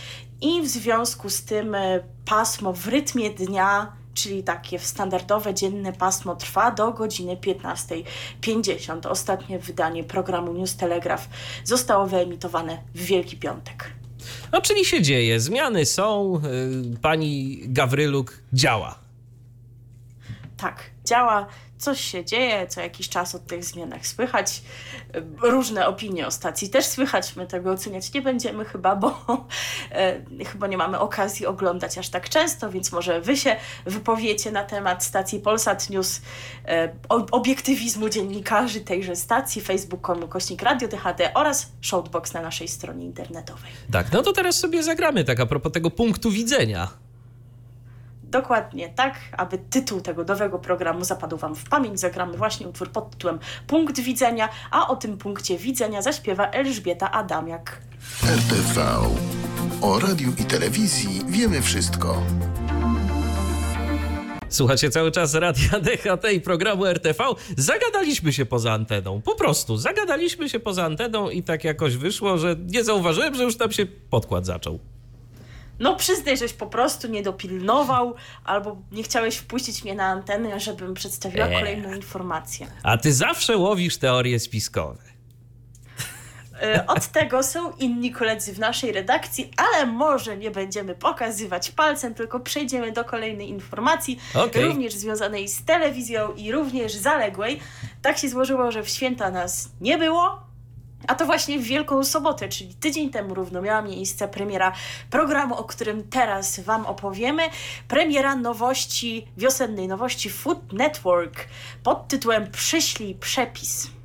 i w związku z tym e, pasmo w rytmie dnia czyli takie standardowe dzienne pasmo trwa do godziny 15.50. Ostatnie wydanie programu News Telegraph zostało wyemitowane w Wielki Piątek. No, czyli się dzieje, zmiany są, pani Gawryluk działa. Tak, działa coś się dzieje, co jakiś czas o tych zmianach słychać. Różne opinie o stacji też słychać, my tego oceniać nie będziemy chyba, bo e, chyba nie mamy okazji oglądać aż tak często, więc może wy się wypowiecie na temat stacji Polsat News, e, obiektywizmu dziennikarzy tejże stacji, facebook.com kośnik Radio DHD oraz Shoutbox na naszej stronie internetowej. Tak, no to teraz sobie zagramy tak a propos tego punktu widzenia. Dokładnie tak, aby tytuł tego nowego programu zapadł Wam w pamięć. Zagramy właśnie utwór pod tytułem Punkt Widzenia, a o tym punkcie widzenia zaśpiewa Elżbieta Adamiak. RTV. O radiu i telewizji wiemy wszystko. Słuchacie cały czas Radia DHT i programu RTV. Zagadaliśmy się poza anteną. Po prostu zagadaliśmy się poza anteną i tak jakoś wyszło, że nie zauważyłem, że już tam się podkład zaczął. No przyznaj, żeś po prostu nie dopilnował albo nie chciałeś wpuścić mnie na antenę, żebym przedstawiła eee. kolejną informację. A ty zawsze łowisz teorie spiskowe. E, od tego są inni koledzy w naszej redakcji, ale może nie będziemy pokazywać palcem, tylko przejdziemy do kolejnej informacji, okay. również związanej z telewizją i również zaległej. Tak się złożyło, że w święta nas nie było, a to właśnie w Wielką Sobotę, czyli tydzień temu równo miała miejsce premiera programu, o którym teraz Wam opowiemy. Premiera nowości, wiosennej nowości Food Network pod tytułem Przyślij przepis.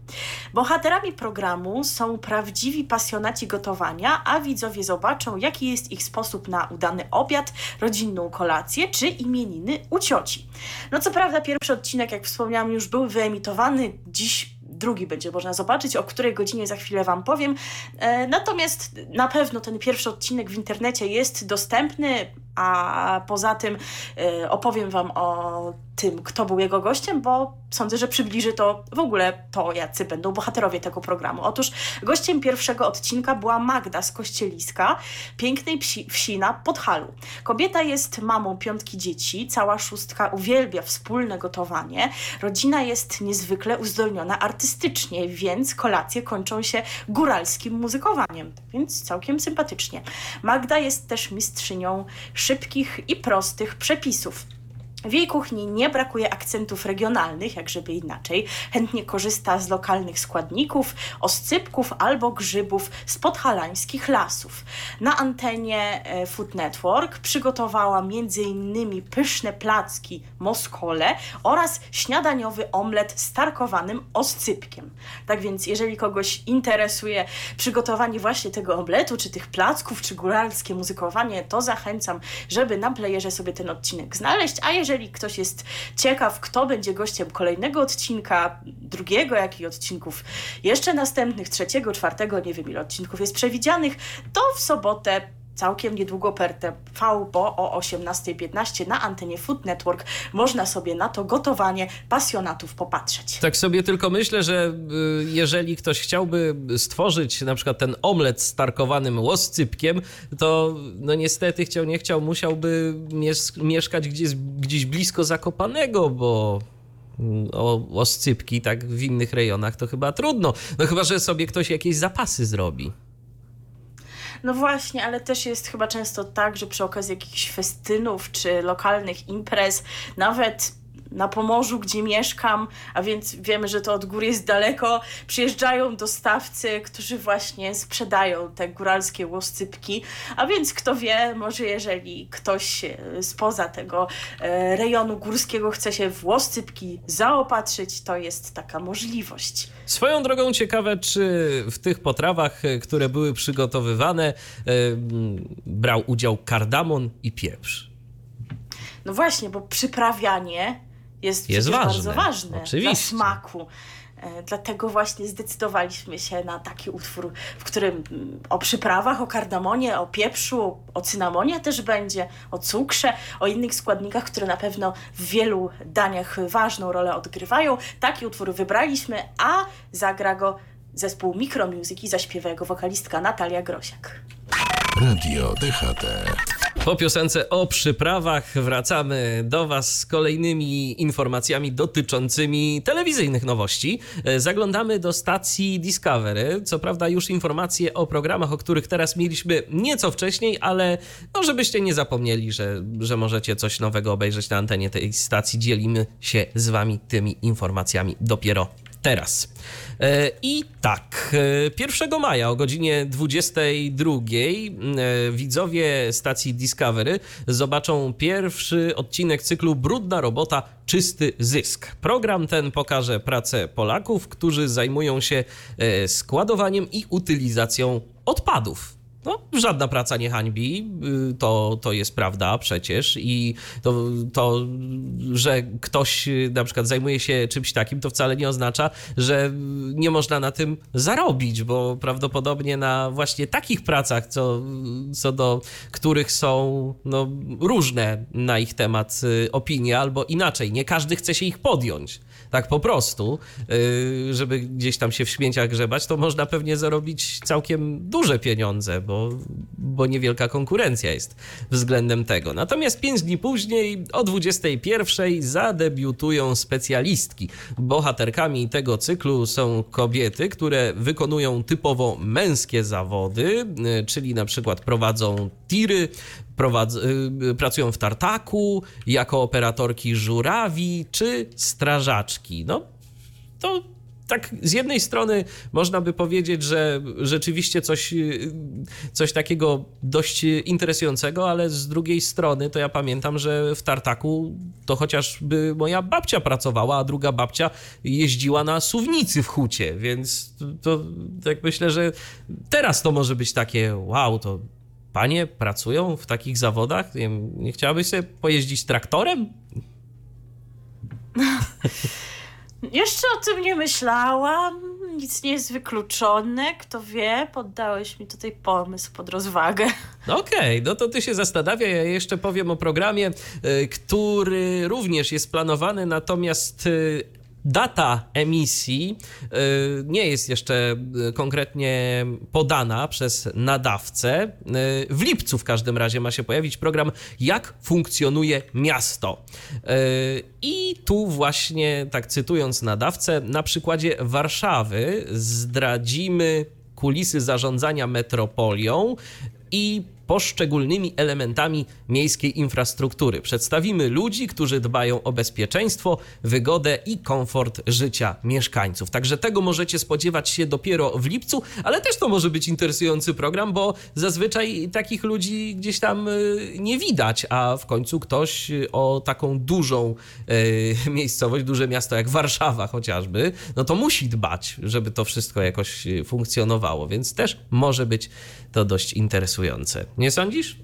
Bohaterami programu są prawdziwi pasjonaci gotowania, a widzowie zobaczą, jaki jest ich sposób na udany obiad, rodzinną kolację czy imieniny u cioci. No co prawda pierwszy odcinek, jak wspomniałam, już był wyemitowany dziś drugi będzie można zobaczyć, o której godzinie za chwilę Wam powiem. E, natomiast na pewno ten pierwszy odcinek w internecie jest dostępny, a poza tym e, opowiem Wam o tym, kto był jego gościem, bo sądzę, że przybliży to w ogóle to, jacy będą bohaterowie tego programu. Otóż gościem pierwszego odcinka była Magda z Kościeliska, pięknej psi, wsi na Podhalu. Kobieta jest mamą piątki dzieci, cała szóstka uwielbia wspólne gotowanie. Rodzina jest niezwykle uzdolniona artystycznie, więc kolacje kończą się góralskim muzykowaniem, więc całkiem sympatycznie. Magda jest też mistrzynią szybkich i prostych przepisów. W jej kuchni nie brakuje akcentów regionalnych, jak żeby inaczej. Chętnie korzysta z lokalnych składników, oscypków albo grzybów z podhalańskich lasów. Na antenie e, Food Network przygotowała m.in. pyszne placki moskole oraz śniadaniowy omlet z tarkowanym oscypkiem. Tak więc, jeżeli kogoś interesuje przygotowanie właśnie tego omletu, czy tych placków, czy góralskie muzykowanie, to zachęcam, żeby na playerze sobie ten odcinek znaleźć, a jeżeli jeżeli ktoś jest ciekaw, kto będzie gościem kolejnego odcinka, drugiego, jak i odcinków jeszcze następnych, trzeciego, czwartego, nie wiem ile odcinków jest przewidzianych, to w sobotę całkiem niedługo per TV, bo o 18.15 na antenie Food Network można sobie na to gotowanie pasjonatów popatrzeć. Tak sobie tylko myślę, że y, jeżeli ktoś chciałby stworzyć na przykład ten omlet z tarkowanym łoscypkiem, to no niestety chciał, nie chciał, musiałby mies mieszkać gdzieś, gdzieś blisko Zakopanego, bo mm, o tak w innych rejonach to chyba trudno. No chyba, że sobie ktoś jakieś zapasy zrobi. No właśnie, ale też jest chyba często tak, że przy okazji jakichś festynów czy lokalnych imprez, nawet na Pomorzu, gdzie mieszkam, a więc wiemy, że to od góry jest daleko, przyjeżdżają dostawcy, którzy właśnie sprzedają te góralskie łoscypki, a więc kto wie, może jeżeli ktoś spoza tego e, rejonu górskiego chce się w łoscypki zaopatrzyć, to jest taka możliwość. Swoją drogą ciekawe, czy w tych potrawach, które były przygotowywane, e, brał udział kardamon i pieprz. No właśnie, bo przyprawianie jest, Jest ważne, bardzo ważne oczywiście. dla smaku. E, Dlatego właśnie zdecydowaliśmy się na taki utwór, w którym mm, o przyprawach, o kardamonie, o pieprzu, o cynamonie też będzie, o cukrze, o innych składnikach, które na pewno w wielu daniach ważną rolę odgrywają. Taki utwór wybraliśmy, a zagra go zespół Micromusic i zaśpiewa jego wokalistka Natalia Grosiak. Radio DHT. Po piosence o przyprawach wracamy do Was z kolejnymi informacjami dotyczącymi telewizyjnych nowości. E, Zaglądamy do stacji Discovery. Co prawda, już informacje o programach, o których teraz mieliśmy nieco wcześniej, ale no, żebyście nie zapomnieli, że, że możecie coś nowego obejrzeć na antenie tej stacji. Dzielimy się z Wami tymi informacjami dopiero teraz. E, I tak, e, 1 maja o godzinie 22 e, widzowie stacji Discovery zobaczą pierwszy odcinek cyklu Brudna robota, czysty zysk. Program ten pokaże pracę Polaków, którzy zajmują się e, składowaniem i utylizacją odpadów. No, żadna praca nie hańbi, y, to, to jest prawda przecież i to, to, że ktoś y, na przykład zajmuje się czymś takim, to wcale nie oznacza, że nie można na tym zarobić, bo prawdopodobnie na właśnie takich pracach, co, co do których są no, różne na ich temat y, opinie, albo inaczej, nie każdy chce się ich podjąć tak po prostu, yy, żeby gdzieś tam się w śmieciach grzebać, to można pewnie zarobić całkiem duże pieniądze, bo, bo niewielka konkurencja jest względem tego. Natomiast 5 dni później o 21 zadebiutują specjalistki. Bohaterkami tego cyklu są kobiety, które wykonują typowo męskie zawody, yy, czyli na przykład prowadzą tiry, prowadz, y, pracują w tartaku, jako operatorki żurawi czy strażaczki. No, to tak z jednej strony można by powiedzieć, że rzeczywiście coś, y, coś takiego dość interesującego, ale z drugiej strony to ja pamiętam, że w tartaku to chociażby moja babcia pracowała, a druga babcia jeździła na suwnicy w hucie, więc to, to tak myślę, że teraz to może być takie wow, to panie pracują w takich zawodach? Nie, nie chciałabyś sobie pojeździć traktorem? Jeszcze o tym nie myślałam. Nic nie jest wykluczone. Kto wie, poddałeś mi tutaj pomysł pod rozwagę. No Okej, no to ty się zastanawia. Ja jeszcze powiem o programie, y, który również jest planowany, natomiast y, data emisji y, nie jest jeszcze y, konkretnie podana przez nadawcę. Y, W lipcu w każdym razie ma się pojawić program Jak funkcjonuje miasto. I tu właśnie, tak cytując nadawcę, na przykładzie Warszawy zdradzimy kulisy zarządzania metropolią i poszczególnymi elementami miejskiej infrastruktury. Przedstawimy ludzi, którzy dbają o bezpieczeństwo, wygodę i komfort życia mieszkańców. Także tego możecie spodziewać się dopiero w lipcu, ale też to może być interesujący program, bo zazwyczaj takich ludzi gdzieś tam y, nie widać, a w końcu ktoś y, o taką dużą y, miejscowość, duże miasto jak Warszawa chociażby, no to musi dbać, żeby to wszystko jakoś funkcjonowało, więc też może być to dość interesujące. Nie sądzisz?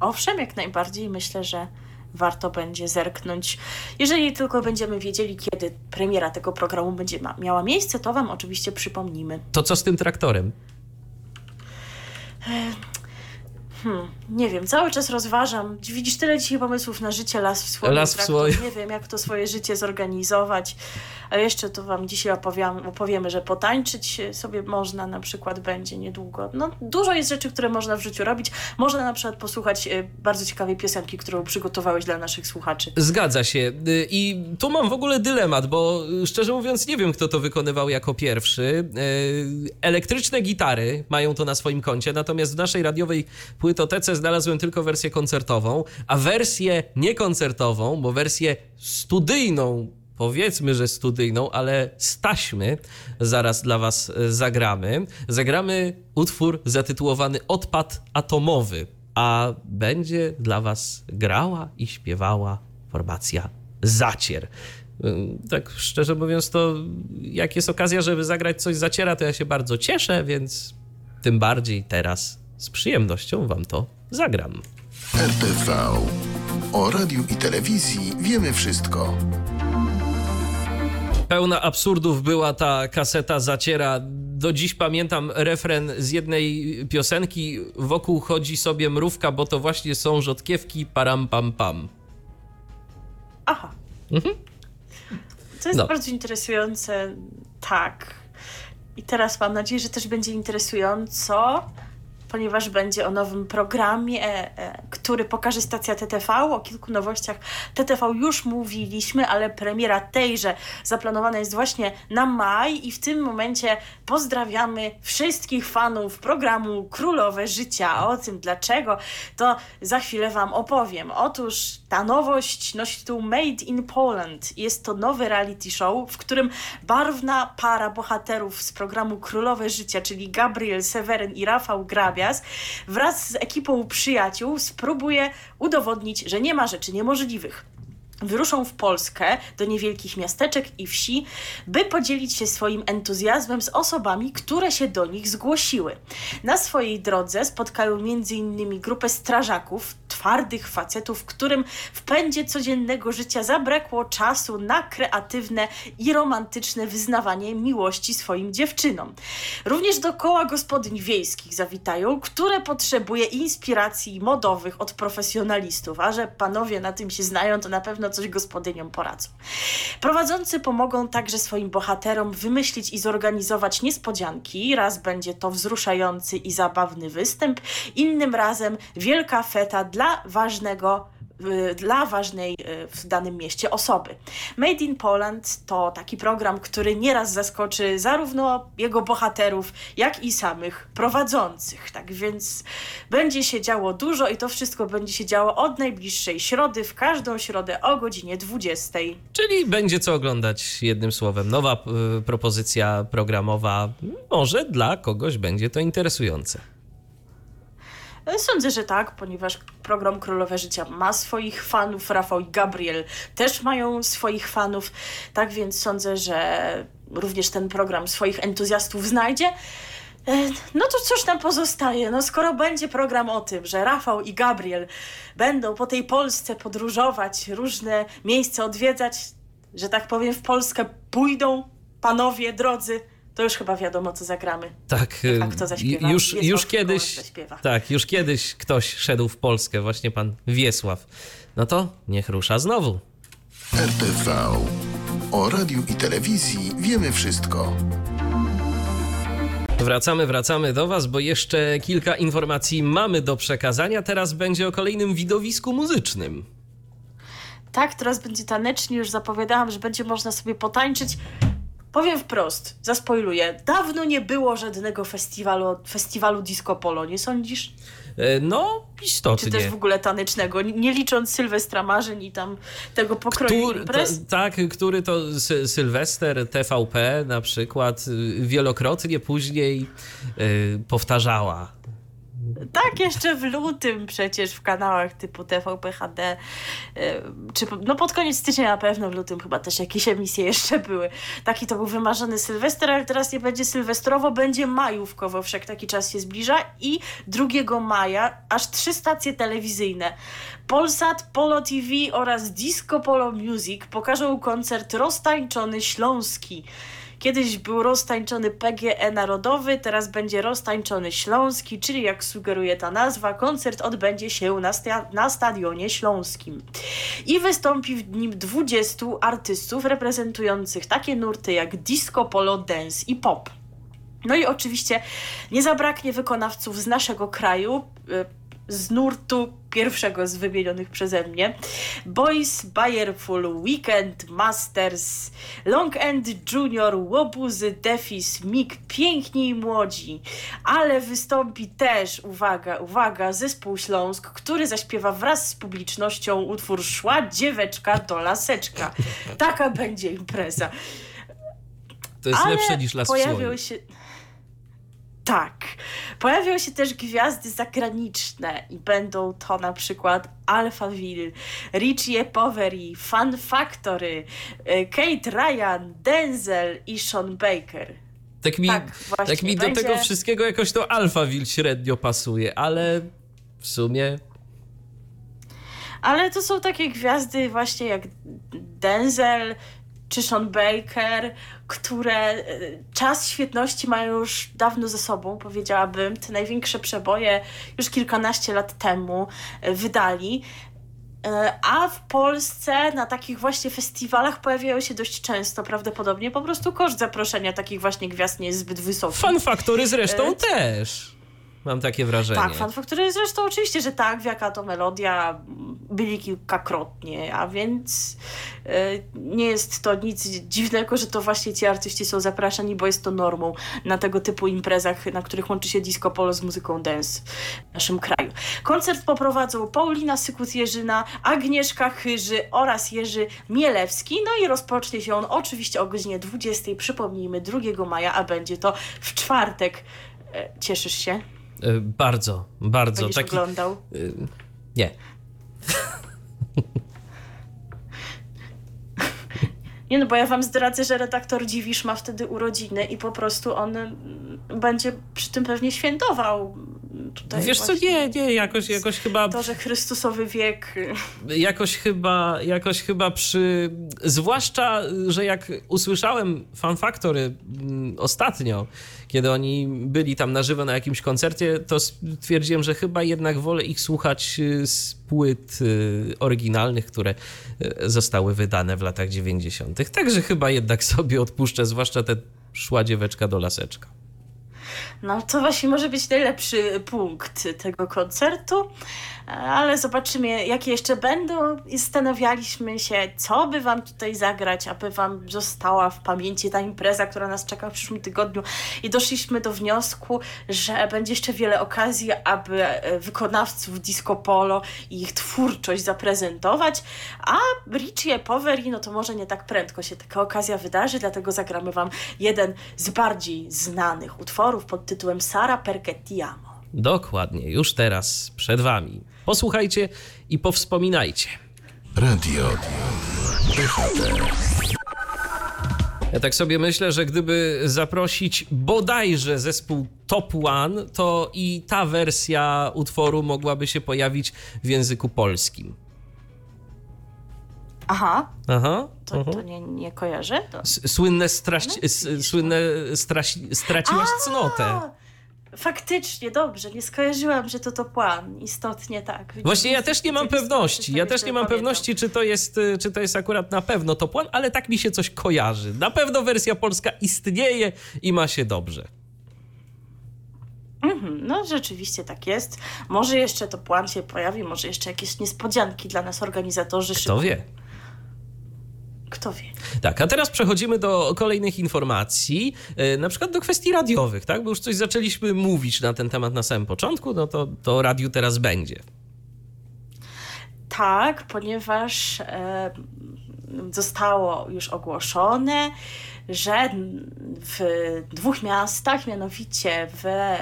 Owszem, jak najbardziej. Myślę, że warto będzie zerknąć. Jeżeli tylko będziemy wiedzieli, kiedy premiera tego programu będzie miała miejsce, to Wam oczywiście przypomnimy. To co z tym traktorem? Hmm, nie wiem, cały czas rozważam. Widzisz tyle dzisiaj pomysłów na życie, las w słowie. Las w słowie. Nie wiem, jak to swoje życie zorganizować. A jeszcze to wam dzisiaj opowiem, opowiemy, że potańczyć sobie można na przykład będzie niedługo. No, dużo jest rzeczy, które można w życiu robić. Można na przykład posłuchać e, bardzo ciekawej piosenki, którą przygotowałeś dla naszych słuchaczy. Zgadza się. Y, I tu mam w ogóle dylemat, bo y, szczerze mówiąc nie wiem, kto to wykonywał jako pierwszy. Y, Elektryczne gitary mają to na swoim koncie, natomiast w naszej radiowej płytotece znalazłem tylko wersję koncertową, a wersję niekoncertową, bo wersję studyjną, powiedzmy, że studyjną, ale z taśmy zaraz dla was y, zagramy. Zagramy utwór zatytułowany Odpad atomowy, a będzie dla was grała i śpiewała formacja Zacier. Ym, Tak szczerze mówiąc, to jak jest okazja, żeby zagrać coś zaciera, to ja się bardzo cieszę, więc tym bardziej teraz z przyjemnością wam to zagram. RTV. O radiu i telewizji wiemy wszystko. Pełna absurdów była ta kaseta zaciera. Do dziś pamiętam refren z jednej piosenki. Wokół chodzi sobie mrówka, bo to właśnie są rzodkiewki param pam pam. Aha. To jest No. bardzo interesujące. Tak. I teraz mam nadzieję, że też będzie interesująco, ponieważ będzie o nowym programie, e, który pokaże stacja TTV. O kilku nowościach TTV już mówiliśmy, ale premiera tejże zaplanowana jest właśnie na maj i w tym momencie pozdrawiamy wszystkich fanów programu Królowe Życia. O tym dlaczego, to za chwilę Wam opowiem. Otóż ta nowość nosi tytuł Made in Poland. Jest to nowy reality show, w którym barwna para bohaterów z programu Królowe Życia, czyli Gabriel Seweryn i Rafał Grabias, wraz z ekipą przyjaciół spróbuje udowodnić, że nie ma rzeczy niemożliwych. Wyruszą w Polskę do niewielkich miasteczek i wsi, by podzielić się swoim entuzjazmem z osobami, które się do nich zgłosiły. Na swojej drodze spotkają m.in. grupę strażaków, twardych facetów, którym w pędzie codziennego życia zabrakło czasu na kreatywne i romantyczne wyznawanie miłości swoim dziewczynom. Również do koła gospodyń wiejskich zawitają, które potrzebuje inspiracji modowych od profesjonalistów, a że panowie na tym się znają, to na pewno coś gospodyniom poradzą. Prowadzący pomogą także swoim bohaterom wymyślić i zorganizować niespodzianki. Raz będzie to wzruszający i zabawny występ, innym razem wielka feta dla ważnego dla ważnej y, w danym mieście osoby. Made in Poland to taki program, który nieraz zaskoczy zarówno jego bohaterów, jak i samych prowadzących. Tak więc będzie się działo dużo i to wszystko będzie się działo od najbliższej środy, w każdą środę o godzinie 20. Czyli będzie co oglądać jednym słowem. Nowa y, propozycja programowa. Może dla kogoś będzie to interesujące. Sądzę, że tak, ponieważ program Królowe Życia ma swoich fanów, Rafał i Gabriel też mają swoich fanów, tak więc sądzę, że również ten program swoich entuzjastów znajdzie. E, No to cóż nam pozostaje? No skoro będzie program o tym, że Rafał i Gabriel będą po tej Polsce podróżować, różne miejsca odwiedzać, że tak powiem w Polskę pójdą panowie drodzy, to już chyba wiadomo co zagramy. Tak, A kto zaśpiewa? już, Wiesław już kiedyś. Zaśpiewa. Tak, już kiedyś ktoś szedł w Polskę, właśnie pan Wiesław. No to niech rusza znowu. RTV. O radiu i telewizji wiemy wszystko. Wracamy, wracamy do Was, bo jeszcze kilka informacji mamy do przekazania. Teraz będzie o kolejnym widowisku muzycznym. Tak, teraz będzie tanecznie, już zapowiadałam, że będzie można sobie potańczyć. Powiem wprost, zaspoiluję. Dawno nie było żadnego festiwalu, festiwalu disco polo, nie sądzisz? E, No, Czy istotnie. też w ogóle tanecznego, nie licząc Sylwestra Marzeń i tam tego pokroju Który, imprez? ta, tak, który to Sy- Sylwester TVP na przykład y, wielokrotnie później y, powtarzała. Tak, jeszcze w lutym przecież w kanałach typu TVP HD, e, czy no pod koniec stycznia na pewno w lutym chyba też jakieś emisje jeszcze były. Taki to był wymarzony Sylwester, ale teraz nie będzie sylwestrowo, będzie majówkowo, wszak taki czas się zbliża i 2 maja aż trzy stacje telewizyjne Polsat, Polo TV oraz Disco Polo Music pokażą koncert roztańczony śląski. Kiedyś był roztańczony PGE Narodowy, teraz będzie roztańczony Śląski, czyli jak sugeruje ta nazwa, koncert odbędzie się na, sta na Stadionie Śląskim. I wystąpi w nim 20 artystów reprezentujących takie nurty jak disco, polo, dance i pop. No i oczywiście nie zabraknie wykonawców z naszego kraju, y, z nurtu pierwszego z wymienionych przeze mnie. Boys, Bayerful, Weekend, Masters, Long End Junior, Łobuzy, Defis, Mig, Piękni i Młodzi. Ale wystąpi też, uwaga, uwaga, zespół Śląsk, który zaśpiewa wraz z publicznością utwór Szła dzieweczka do laseczka. Taka będzie impreza. To jest Ale lepsze niż las pojawią się tak. Pojawią się też gwiazdy zagraniczne i będą to na przykład Alphaville, Richie Poveri, Fun Factory, y, Kate Ryan, Denzel i Sean Baker. Tak mi, tak, tak mi będzie... do tego wszystkiego jakoś to Alphaville średnio pasuje, ale w sumie ale to są takie gwiazdy właśnie jak Denzel, czy Sean Baker, które e, czas świetności mają już dawno ze sobą, powiedziałabym. Te największe przeboje już kilkanaście lat temu e, wydali. E, a w Polsce na takich właśnie festiwalach pojawiają się dość często, prawdopodobnie po prostu koszt zaproszenia takich właśnie gwiazd nie jest zbyt wysoki. Fan Factory zresztą też. Mam takie wrażenie. Tak, Fan Factory zresztą oczywiście, że tak, jaka to melodia byli kilkakrotnie, a więc y, nie jest to nic dziwnego, że to właśnie ci artyści są zapraszani, bo jest to normą na tego typu imprezach, na których łączy się disco polo z muzyką dance w naszym kraju. Koncert poprowadzą Paulina Sykut-Jerzyna, Agnieszka Chyży oraz Jerzy Mielewski, no i rozpocznie się on oczywiście o godzinie 20, przypomnijmy, 2 maja, a będzie to w czwartek. E, cieszysz się? E, bardzo, bardzo. Będziesz Taki... oglądał? E, nie. Nie no, bo ja wam zdradzę, że redaktor Dziwisz ma wtedy urodziny i po prostu on będzie przy tym pewnie świętował. Tutaj Wiesz co, nie, nie, jakoś, jakoś chyba... To, że Chrystusowy wiek... Jakoś chyba, jakoś chyba przy... Zwłaszcza, że jak usłyszałem Fan Factory mm, ostatnio, kiedy oni byli tam na żywo na jakimś koncercie, to stwierdziłem, że chyba jednak wolę ich słuchać y, z płyt y, oryginalnych, które y, zostały wydane w latach 90. Także chyba jednak sobie odpuszczę, zwłaszcza te szła dzieweczka do laseczka. No to właśnie może być najlepszy punkt tego koncertu ale zobaczymy, jakie jeszcze będą. I zastanawialiśmy się, co by Wam tutaj zagrać, aby Wam została w pamięci ta impreza, która nas czeka w przyszłym tygodniu. I doszliśmy do wniosku, że będzie jeszcze wiele okazji, aby e, wykonawców disco polo i ich twórczość zaprezentować. A Richie Poveri, no to może nie tak prędko się taka okazja wydarzy, dlatego zagramy Wam jeden z bardziej znanych utworów pod tytułem Sara Perchettiamo. Dokładnie, już teraz przed Wami. Posłuchajcie i powspominajcie. Radio Ja tak sobie myślę, że gdyby zaprosić bodajże zespół Top One, to i ta wersja utworu mogłaby się pojawić w języku polskim. Aha. Aha. To, -huh. to nie, nie kojarzę? To... Słynne, straci, słynne straci, straciłaś cnotę. Faktycznie, dobrze, nie skojarzyłam, że to to plan. Istotnie tak. Właśnie ja też nie mam pewności. Ja też nie mam pewności, czy to, jest, y, czy to jest akurat na pewno to plan, ale tak mi się coś kojarzy. Na pewno wersja polska istnieje i ma się dobrze. Mhm, no rzeczywiście tak jest. Może jeszcze to plan się pojawi, może jeszcze jakieś niespodzianki dla nas organizatorzy. Kto wie? Kto wie. Tak, a teraz przechodzimy do kolejnych informacji, e, na przykład do kwestii radiowych, tak? Bo już coś zaczęliśmy mówić na ten temat na samym początku, no to, to radiu teraz będzie. Tak, ponieważ e, zostało już ogłoszone, że w dwóch miastach, mianowicie we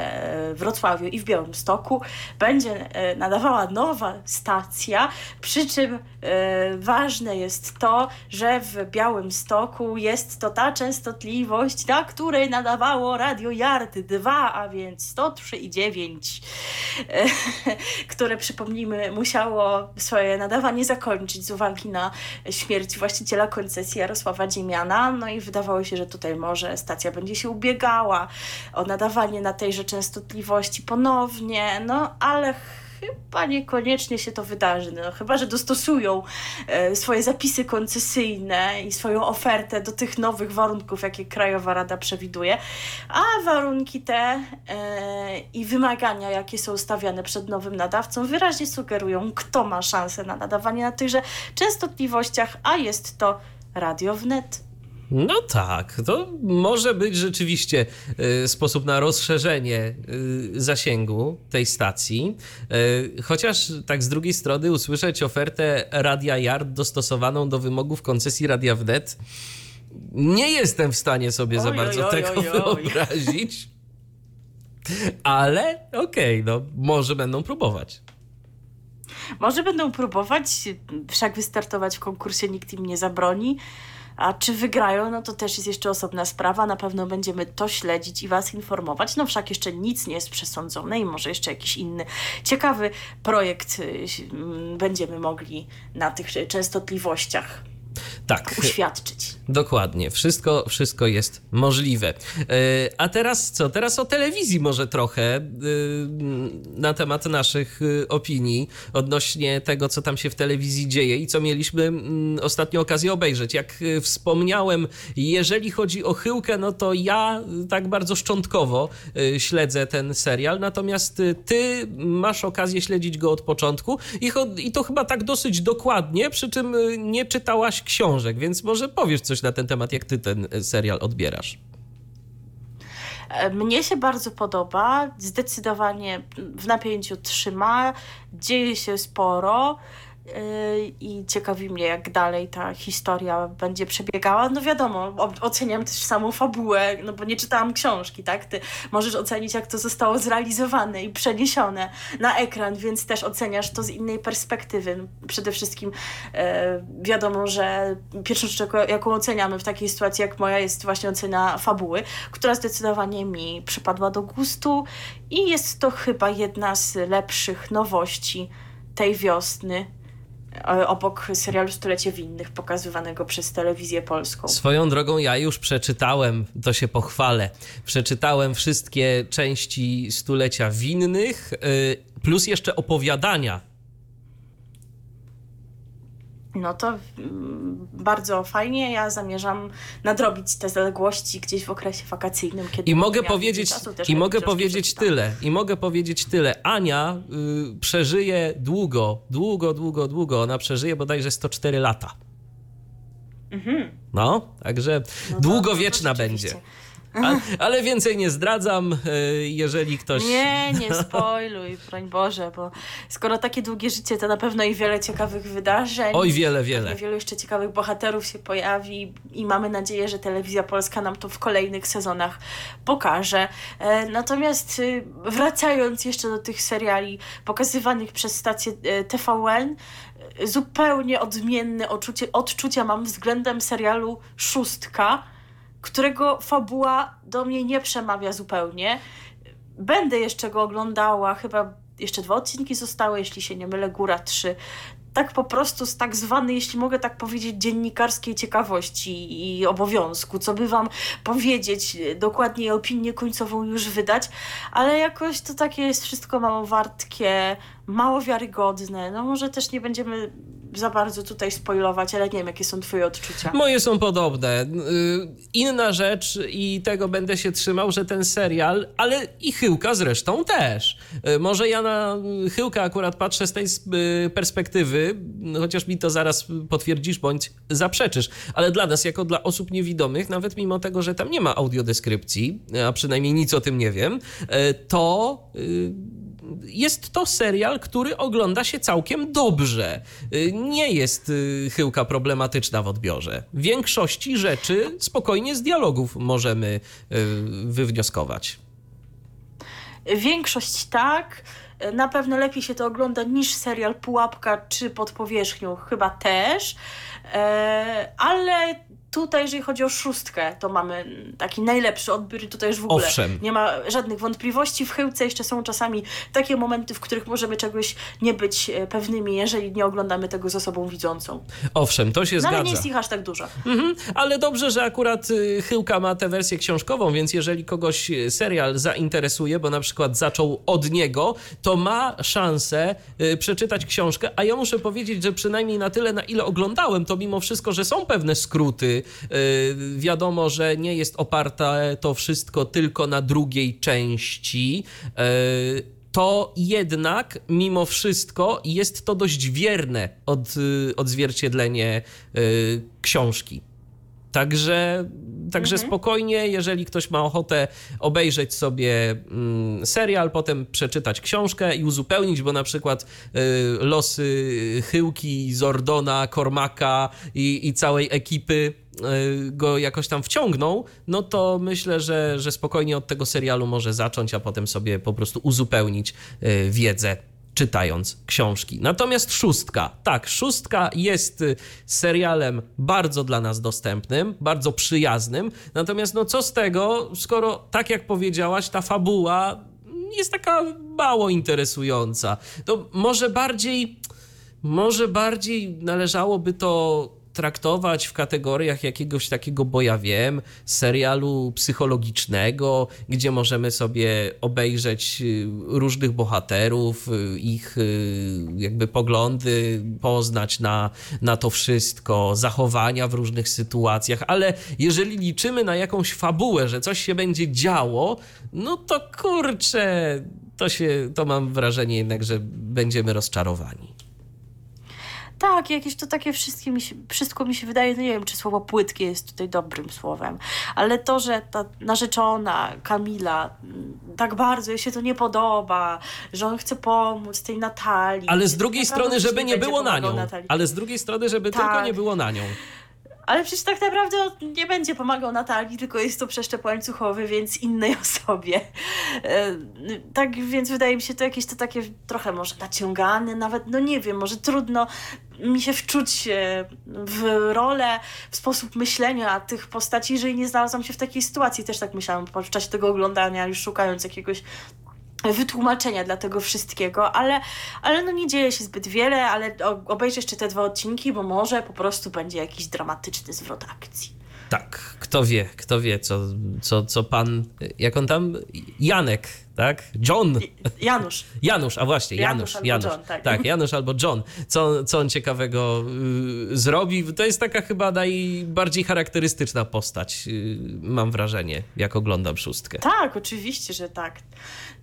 Wrocławiu i w Białymstoku, będzie e, nadawała nowa stacja, przy czym e, ważne jest to, że w Białymstoku jest to ta częstotliwość, na której nadawało Radio Yard 2, a więc 103,9, e, które przypomnijmy musiało swoje nadawanie zakończyć z uwagi na śmierć właściciela koncesji Jarosława Dziemiana. No i wydawało się, że tutaj może stacja będzie się ubiegała o nadawanie na tejże częstotliwości ponownie, no ale chyba niekoniecznie się to wydarzy. No, chyba, że dostosują e, swoje zapisy koncesyjne i swoją ofertę do tych nowych warunków, jakie Krajowa Rada przewiduje. A warunki te e, i wymagania, jakie są stawiane przed nowym nadawcą, wyraźnie sugerują, kto ma szansę na nadawanie na tychże częstotliwościach, a jest to Radio Wnet. No tak, to może być rzeczywiście y, sposób na rozszerzenie y, zasięgu tej stacji. Y, chociaż tak z drugiej strony usłyszeć ofertę Radia Yard dostosowaną do wymogów koncesji Radia Wnet nie jestem w stanie sobie oj, za bardzo oj, tego oj, wyobrazić. Ale okej, okay, no może będą próbować. Może będą próbować, wszak wystartować w konkursie nikt im nie zabroni. A czy wygrają, no to też jest jeszcze osobna sprawa. Na pewno będziemy to śledzić i Was informować. No wszak jeszcze nic nie jest przesądzone i może jeszcze jakiś inny ciekawy projekt y, będziemy mogli na tych częstotliwościach tak. uświadczyć. Dokładnie. Wszystko, wszystko jest możliwe. E, a teraz co? Teraz o telewizji może trochę e, na temat naszych e, opinii odnośnie tego, co tam się w telewizji dzieje i co mieliśmy ostatnio okazję obejrzeć. Jak wspomniałem, jeżeli chodzi o Chyłkę, no to ja tak bardzo szczątkowo śledzę ten serial, natomiast ty masz okazję śledzić go od początku i to chyba tak dosyć dokładnie, przy czym nie czytałaś książek, więc może powiesz coś na ten temat, jak ty ten serial odbierasz. E, mnie się bardzo podoba, zdecydowanie w napięciu trzyma, dzieje się sporo i ciekawi mnie, jak dalej ta historia będzie przebiegała. No wiadomo, oceniam też samą fabułę, no bo nie czytałam książki, tak? Ty możesz ocenić, jak to zostało zrealizowane i przeniesione na ekran, więc też oceniasz to z innej perspektywy. Przede wszystkim e, wiadomo, że pierwszą rzecz, jaką oceniamy w takiej sytuacji jak moja, jest właśnie ocena fabuły, która zdecydowanie mi przypadła do gustu i jest to chyba jedna z lepszych nowości tej wiosny obok serialu Stulecie Winnych pokazywanego przez telewizję polską. Swoją drogą ja już przeczytałem, to się pochwalę, przeczytałem wszystkie części Stulecia Winnych, y, plus jeszcze opowiadania no to mm, bardzo fajnie. Ja zamierzam nadrobić te zaległości gdzieś w okresie wakacyjnym. Kiedy I mogę powiedzieć, i mogę powiedzieć tyle. I mogę powiedzieć tyle. Ania y, przeżyje długo, długo, długo, długo. Ona przeżyje bodajże 104 lata. Mhm. No, także no długowieczna to, no to będzie. Ale, ale, więcej nie zdradzam, e, jeżeli ktoś. Nie, nie spoiluj, broń Boże, bo skoro takie długie życie, to na pewno i wiele ciekawych wydarzeń. Oj, wiele, wiele. Wielu jeszcze ciekawych bohaterów się pojawi i mamy nadzieję, że telewizja polska nam to w kolejnych sezonach pokaże. E, natomiast y, wracając jeszcze do tych seriali pokazywanych przez stację e, TVN, zupełnie odmienne odczucie, odczucia mam względem serialu Szóstka którego fabuła do mnie nie przemawia zupełnie. Będę jeszcze go oglądała, chyba jeszcze dwa odcinki zostały, jeśli się nie mylę, Góra 3. Tak po prostu z tak zwanej, jeśli mogę tak powiedzieć, dziennikarskiej ciekawości i obowiązku, co by wam powiedzieć, dokładnie opinię końcową już wydać, ale jakoś to takie jest wszystko mało wartkie, mało wiarygodne. No może też nie będziemy za bardzo tutaj spoilować, ale nie wiem, jakie są twoje odczucia. Moje są podobne. Y, inna rzecz i tego będę się trzymał, że ten serial, ale i Chyłka zresztą też. Y, może ja na Chyłka akurat patrzę z tej y, perspektywy, chociaż mi to zaraz potwierdzisz bądź zaprzeczysz, ale dla nas, jako dla osób niewidomych, nawet mimo tego, że tam nie ma audiodeskrypcji, a przynajmniej nic o tym nie wiem, to jest to serial, który ogląda się całkiem dobrze. Y, nie jest y, chyłka problematyczna w odbiorze. W większości rzeczy spokojnie z dialogów możemy y, wywnioskować. Większość tak. Na pewno lepiej się to ogląda niż serial Pułapka czy Pod powierzchnią, chyba też. E, ale Tutaj, jeżeli chodzi o szóstkę, to mamy taki najlepszy odbiór i tutaj już w ogóle Owszem. nie ma żadnych wątpliwości. W chyłce jeszcze są czasami takie momenty, w których możemy czegoś nie być e, pewnymi, jeżeli nie oglądamy tego z osobą widzącą. Owszem, to się no, zgadza. Ale nie jest ich aż tak dużo. Mhm, ale dobrze, że akurat y, Chyłka ma tę wersję książkową, więc jeżeli kogoś y, serial zainteresuje, bo na przykład zaczął od niego, to ma szansę y, przeczytać książkę, a ja muszę powiedzieć, że przynajmniej na tyle, na ile oglądałem, to mimo wszystko, że są pewne skróty, Y, wiadomo, że nie jest oparte to wszystko tylko na drugiej części y, to jednak mimo wszystko jest to dość wierne od, y, odzwierciedlenie książki. Także, także mhm. spokojnie, jeżeli ktoś ma ochotę obejrzeć sobie mm, serial, potem przeczytać książkę i uzupełnić, bo na przykład y, losy Chyłki, Zordona, Kormaka i, i całej ekipy go jakoś tam wciągną, no to myślę, że, że spokojnie od tego serialu może zacząć, a potem sobie po prostu uzupełnić y, wiedzę czytając książki. Natomiast szóstka, tak, szóstka jest y, serialem bardzo dla nas dostępnym, bardzo przyjaznym. Natomiast no co z tego, skoro tak jak powiedziałaś, ta fabuła jest taka mało interesująca. To może bardziej, może bardziej należałoby to traktować w kategoriach jakiegoś takiego, bo ja wiem, serialu psychologicznego, gdzie możemy sobie obejrzeć y, różnych bohaterów, y, ich y, jakby poglądy, poznać na, na to wszystko, zachowania w różnych sytuacjach, ale jeżeli liczymy na jakąś fabułę, że coś się będzie działo, no to kurczę, to się, to mam wrażenie jednak, że będziemy rozczarowani. Tak, jakieś to takie wszystkie mi się, wszystko mi się wydaje, no nie wiem, czy słowo płytkie jest tutaj dobrym słowem, ale to, że ta narzeczona Kamila mm, tak bardzo jej się to nie podoba, że on chce pomóc tej Natalii. Ale z drugiej strony, żeby nie było na nią. Natalii. Ale z drugiej strony, żeby tak. tylko nie było na nią. Ale przecież tak naprawdę nie będzie pomagał Natalii, tylko jest to przeszczep łańcuchowy, więc innej osobie. E, tak więc wydaje mi się to jakieś to takie trochę może naciągane, nawet, no nie wiem, może trudno mi się wczuć e, w rolę, w sposób myślenia tych postaci, jeżeli nie znalazłam się w takiej sytuacji. Też tak myślałam w czasie tego oglądania, już szukając jakiegoś wytłumaczenia dla tego wszystkiego, ale, ale no nie dzieje się zbyt wiele, ale obejrzę jeszcze te dwa odcinki, bo może po prostu będzie jakiś dramatyczny zwrot akcji. Tak, kto wie, kto wie, co, co, co pan, jak on tam, Janek, tak? John. Janusz. Janusz, a właśnie, Janusz. Janusz, Janusz. John, tak. tak. Janusz albo John. Co, co on ciekawego y, zrobi? To jest taka chyba najbardziej charakterystyczna postać, y, mam wrażenie, jak oglądam szóstkę. Tak, oczywiście, że tak.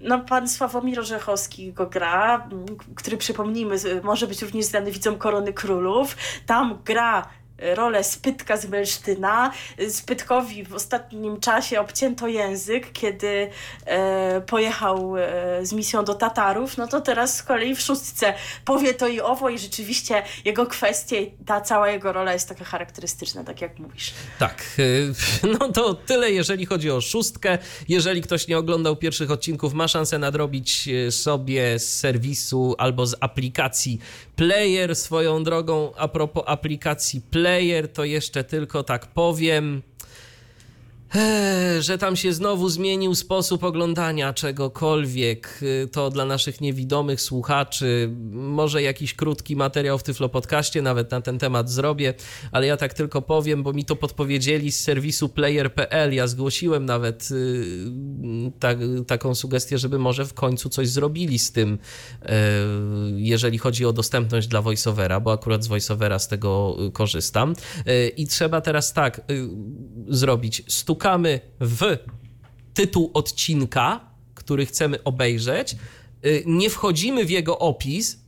No, pan Sławomir Orzechowski go gra, który przypomnijmy, może być również znany widzom Korony Królów. Tam gra rolę Spytka z Belsztyna. Spytkowi w ostatnim czasie obcięto język, kiedy e, pojechał e, z misją do Tatarów, no to teraz z kolei w szóstce powie to i owo i rzeczywiście jego kwestie, ta cała jego rola jest taka charakterystyczna, tak jak mówisz. Tak, e, no to tyle jeżeli chodzi o szóstkę. Jeżeli ktoś nie oglądał pierwszych odcinków, ma szansę nadrobić e, sobie z serwisu albo z aplikacji Player swoją drogą. A propos aplikacji Player, to jeszcze tylko tak powiem że tam się znowu zmienił sposób oglądania czegokolwiek. To dla naszych niewidomych słuchaczy. Może jakiś krótki materiał w Tyflo Podcaście nawet na ten temat zrobię, ale ja tak tylko powiem, bo mi to podpowiedzieli z serwisu player.pl. Ja zgłosiłem nawet y, tak, taką sugestię, żeby może w końcu coś zrobili z tym, y, jeżeli chodzi o dostępność dla voiceovera, bo akurat z voiceovera z tego korzystam. Y, I trzeba teraz tak zrobić. Stuk stukamy w tytuł odcinka, który chcemy obejrzeć, nie wchodzimy w jego opis,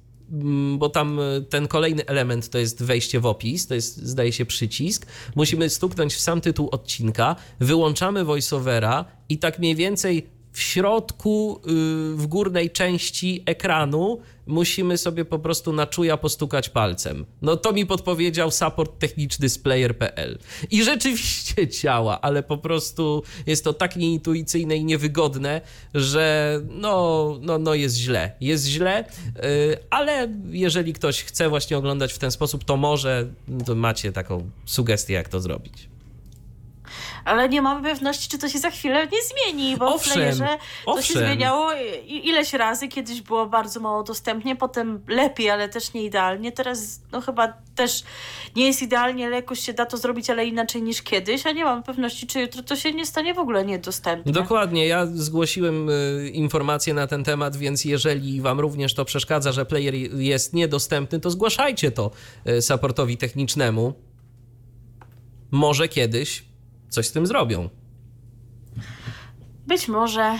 bo tam y, ten kolejny element to jest wejście w opis, to jest zdaje się przycisk. Musimy stuknąć w sam tytuł odcinka, wyłączamy voiceovera i tak mniej więcej w środku, y, w górnej części ekranu musimy sobie po prostu na czuja postukać palcem. No to mi podpowiedział support techniczny z player.pl. I rzeczywiście działa, ale po prostu jest to tak nieintuicyjne i niewygodne, że no, no, no jest źle. Jest źle, y, ale jeżeli ktoś chce właśnie oglądać w ten sposób, to może, to macie taką sugestię, jak to zrobić. Ale nie mamy pewności, czy to się za chwilę nie zmieni, bo Owszem, w playerze to owszem. się zmieniało ileś razy. Kiedyś było bardzo mało dostępnie, potem lepiej, ale też nie idealnie. Teraz no chyba też nie jest idealnie, ale jakoś się da to zrobić, ale inaczej niż kiedyś, a nie mamy pewności, czy jutro to się nie stanie w ogóle niedostępne. Dokładnie, ja zgłosiłem y, informacje na ten temat, więc jeżeli wam również to przeszkadza, że player jest niedostępny, to zgłaszajcie to y, supportowi technicznemu. Może kiedyś coś z tym zrobią. Być może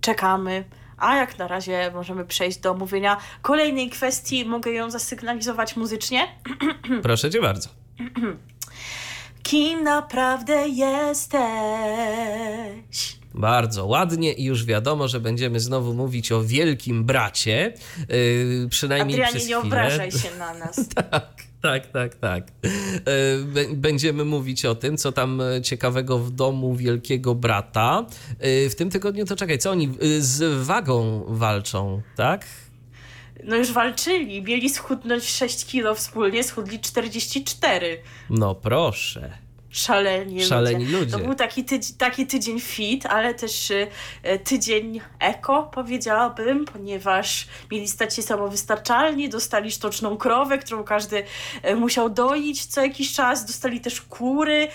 czekamy. A jak na razie możemy przejść do omówienia kolejnej kwestii. Mogę ją zasygnalizować muzycznie? Proszę cię bardzo. Kim naprawdę jesteś? Bardzo ładnie i już wiadomo, że będziemy znowu mówić o wielkim bracie. Yy, przynajmniej Adrianie, przez nie chwilę. obrażaj się na nas. Tak, tak, tak, tak. E, Będziemy mówić o tym, co tam e, ciekawego w domu wielkiego brata. E, W tym tygodniu to czekaj, co oni z wagą walczą, tak? No już walczyli, mieli schudnąć 6 kilo wspólnie, schudli 44. No proszę. Szaleni, Szaleni ludzie. To był taki, tydz- taki tydzień fit, ale też y, y, tydzień eko, powiedziałabym, ponieważ mieli stać się samowystarczalni, dostali sztuczną krowę, którą każdy y, musiał doić co jakiś czas, dostali też kury,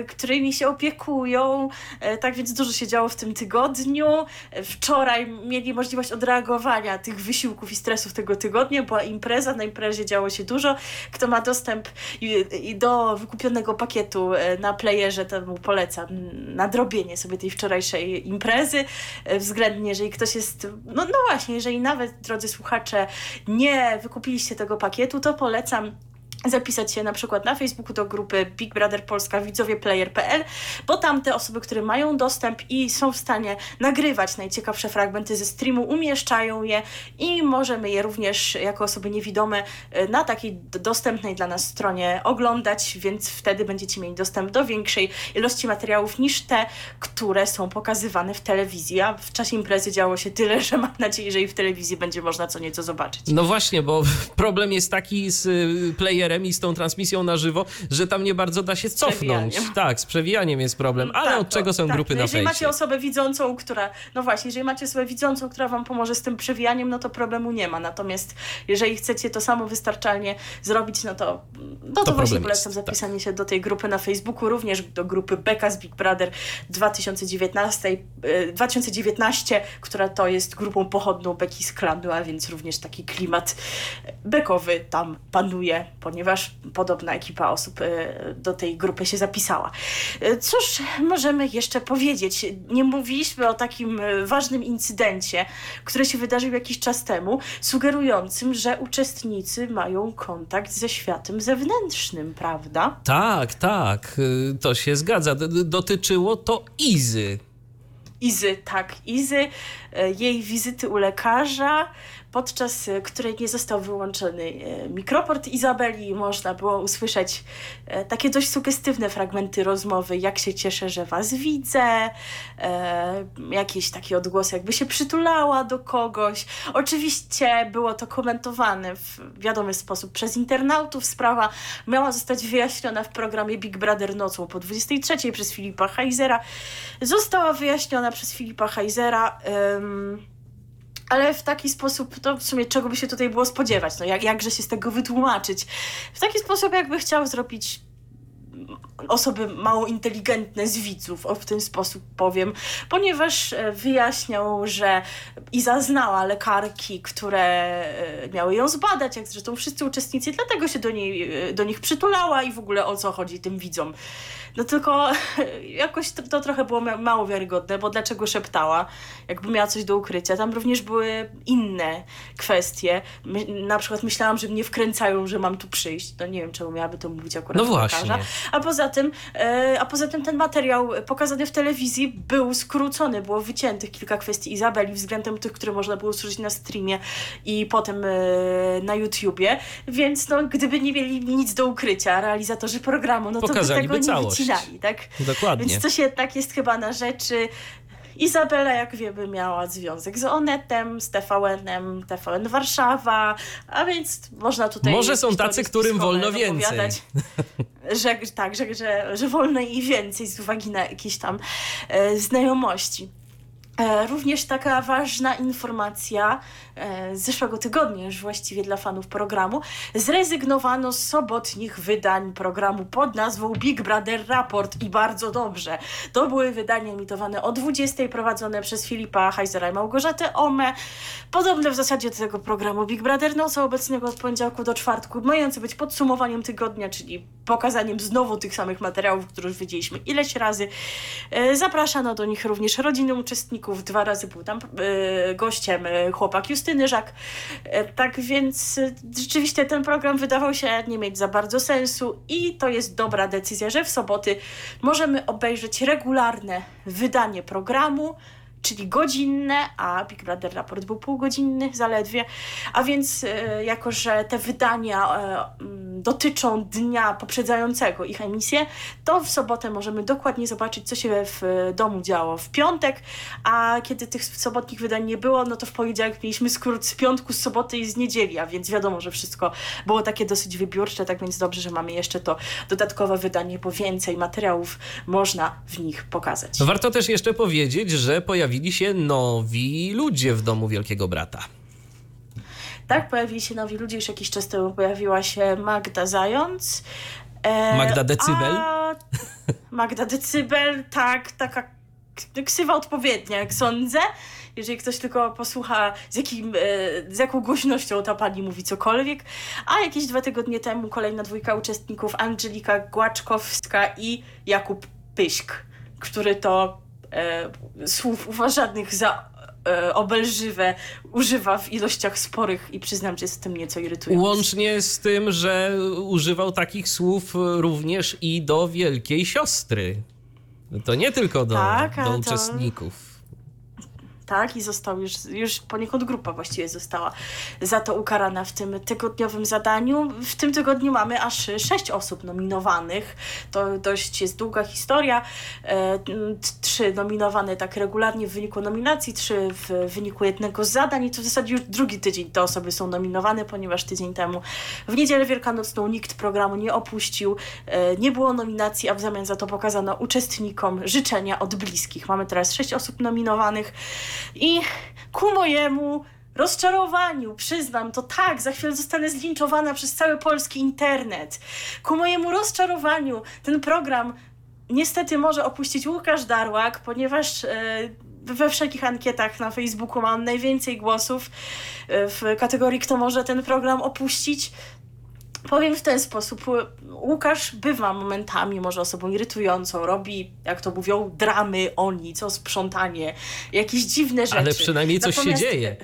y, którymi się opiekują, y, tak więc dużo się działo w tym tygodniu. Y, Wczoraj mieli możliwość odreagowania tych wysiłków i stresów tego tygodnia, była impreza, na imprezie działo się dużo. Kto ma dostęp i do wykupionego pakietu e, na playerze, to mu polecam nadrobienie sobie tej wczorajszej imprezy. E, Względnie, jeżeli ktoś jest, no, no właśnie, jeżeli nawet, drodzy słuchacze, nie wykupiliście tego pakietu, to polecam zapisać się na przykład na Facebooku do grupy Big Brother Polska widzowie player.pl, bo tam te osoby, które mają dostęp i są w stanie nagrywać najciekawsze fragmenty ze streamu, umieszczają je i możemy je również jako osoby niewidome e, na takiej dostępnej dla nas stronie oglądać, więc wtedy będziecie mieli dostęp do większej ilości materiałów niż te, które są pokazywane w telewizji. A w czasie imprezy działo się tyle, że mam nadzieję, że i w telewizji będzie można co nieco zobaczyć. No właśnie, bo problem jest taki z y, playerem i z tą transmisją na żywo, że tam nie bardzo da się cofnąć. Tak, z przewijaniem jest problem, ale Tak, od to- czego są tak. grupy no na Jeżeli macie fejsie? osobę widzącą, która, no właśnie, jeżeli macie osobę widzącą, która wam pomoże z tym przewijaniem, no to problemu nie ma. Natomiast jeżeli chcecie to samo wystarczalnie zrobić, no to, no to, To właśnie polecam jest, tak. zapisanie się do tej grupy na Facebooku, również do grupy Beka z Big Brother 2019, e, 2019, która to jest grupą pochodną Beki z klanu, a więc również taki klimat bekowy tam panuje, ponieważ podobna ekipa osób e, do tej grupy się zapisała. E, Cóż możemy jeszcze powiedzieć? Nie mówiliśmy o takim e, ważnym incydencie, który się wydarzył jakiś czas temu, sugerującym, że uczestnicy mają kontakt ze światem zewnętrznym, prawda? Tak, tak, y, to się zgadza. Dotyczyło to Izy. Izy, tak, Izy, jej wizyty u lekarza, podczas e, której nie został wyłączony e, mikroport Izabeli, można było usłyszeć e, takie dość sugestywne fragmenty rozmowy, jak się cieszę, że was widzę, jakieś takie odgłosy, jakby się przytulała do kogoś. Oczywiście było to komentowane w wiadomy sposób przez internautów. Sprawa miała zostać wyjaśniona w programie Big Brother nocą po 23 przez Filipa Heizera. Została wyjaśniona przez Filipa Heizera. ym, ale w taki sposób, to w sumie czego by się tutaj było spodziewać, no jak, jakże się z tego wytłumaczyć. W taki sposób, jakby chciał zrobić osoby mało inteligentne z widzów, o w ten sposób powiem, ponieważ e, wyjaśniał, że Iza znała lekarki, które e, miały ją zbadać, jak zresztą wszyscy uczestnicy, dlatego się do, niej, e, do nich przytulała i w ogóle o co chodzi tym widzom. No tylko jakoś to, to, trochę było mało wiarygodne, bo dlaczego szeptała, jakby miała coś do ukrycia. Tam również były inne kwestie. My, na przykład myślałam, że mnie wkręcają, że mam tu przyjść. No nie wiem, czemu miałaby to mówić akurat no właśnie. A poza tym, e, a poza tym ten materiał pokazany w telewizji był skrócony, było wyciętych kilka kwestii Izabeli względem tych, które można było usłyszeć na streamie i potem e, na YouTubie, więc no, gdyby nie mieli nic do ukrycia realizatorzy programu, no to by tego nie całość. Wycinali, tak? Dokładnie. Więc coś jednak jest chyba na rzeczy. Izabela, jak wiemy, miała związek z Onetem, z TVN-em, TVN Warszawa, a więc można tutaj... Może są tacy, którym wolno więcej. Że, tak, że, że, że wolno i więcej z uwagi na jakieś tam e, znajomości. E, również taka ważna informacja z zeszłego tygodnia, już właściwie dla fanów programu, zrezygnowano z sobotnich wydań programu pod nazwą Big Brother Raport i bardzo dobrze. To były wydania emitowane o 20, prowadzone przez Filipa Heisera i Małgorzatę Ome. Podobne w zasadzie do tego programu Big Brother Noca obecnego od poniedziałku do czwartku, mające być podsumowaniem tygodnia, czyli pokazaniem znowu tych samych materiałów, które już widzieliśmy ileś razy. E, zapraszano do nich również rodziny uczestników Dwa razy był tam e, gościem e, chłopak Justyny Żak. E, tak więc rzeczywiście ten program wydawał się nie mieć za bardzo sensu i to jest dobra decyzja, że w soboty możemy obejrzeć regularne wydanie programu czyli godzinne, a Big Brother raport był półgodzinny zaledwie, a więc e, jako, że te wydania e, dotyczą dnia poprzedzającego ich emisję, to w sobotę możemy dokładnie zobaczyć, co się w domu działo w piątek, a kiedy tych sobotnich wydań nie było, no to w poniedziałek mieliśmy skrót z piątku, z soboty i z niedzieli, a więc wiadomo, że wszystko było takie dosyć wybiórcze, tak więc dobrze, że mamy jeszcze to dodatkowe wydanie, bo więcej materiałów można w nich pokazać. Warto też jeszcze powiedzieć, że pojawi pojawili się nowi ludzie w domu Wielkiego Brata. Tak, pojawili się nowi ludzie. Już jakiś czas temu pojawiła się Magda Zając. E, Magda Decybel? A... Magda Decybel, tak, taka ksywa odpowiednia, jak sądzę. Jeżeli ktoś tylko posłucha, z, jakim, e, z jaką głośnością ta pani mówi cokolwiek. A jakieś dwa tygodnie temu kolejna dwójka uczestników, Angelika Głaczkowska i Jakub Pyśk, który to słów uważanych za e, obelżywe używa w ilościach sporych i przyznam, że jestem nieco irytujący. Łącznie z tym, że używał takich słów również i do wielkiej siostry. To nie tylko do, tak, do uczestników tak? I został już, już poniekąd grupa właściwie została za to ukarana w tym tygodniowym zadaniu. W tym tygodniu mamy aż sześć osób nominowanych. To dość jest długa historia. E, trzy nominowane tak regularnie w wyniku nominacji, trzy w wyniku jednego z zadań i to w zasadzie już drugi tydzień te osoby są nominowane, ponieważ tydzień temu w niedzielę wielkanocną nikt programu nie opuścił, e, nie było nominacji, a w zamian za to pokazano uczestnikom życzenia od bliskich. Mamy teraz sześć osób nominowanych. I ku mojemu rozczarowaniu, przyznam to tak, za chwilę zostanę zlinczowana przez cały polski internet. Ku mojemu rozczarowaniu ten program niestety może opuścić Łukasz Darłak, ponieważ e, we wszelkich ankietach na Facebooku mam najwięcej głosów e, w kategorii kto może ten program opuścić. Powiem w ten sposób. Łukasz bywa momentami może osobą irytującą, robi, jak to mówią, dramy o nic, o sprzątanie, jakieś dziwne rzeczy. Ale przynajmniej coś Natomiast... się dzieje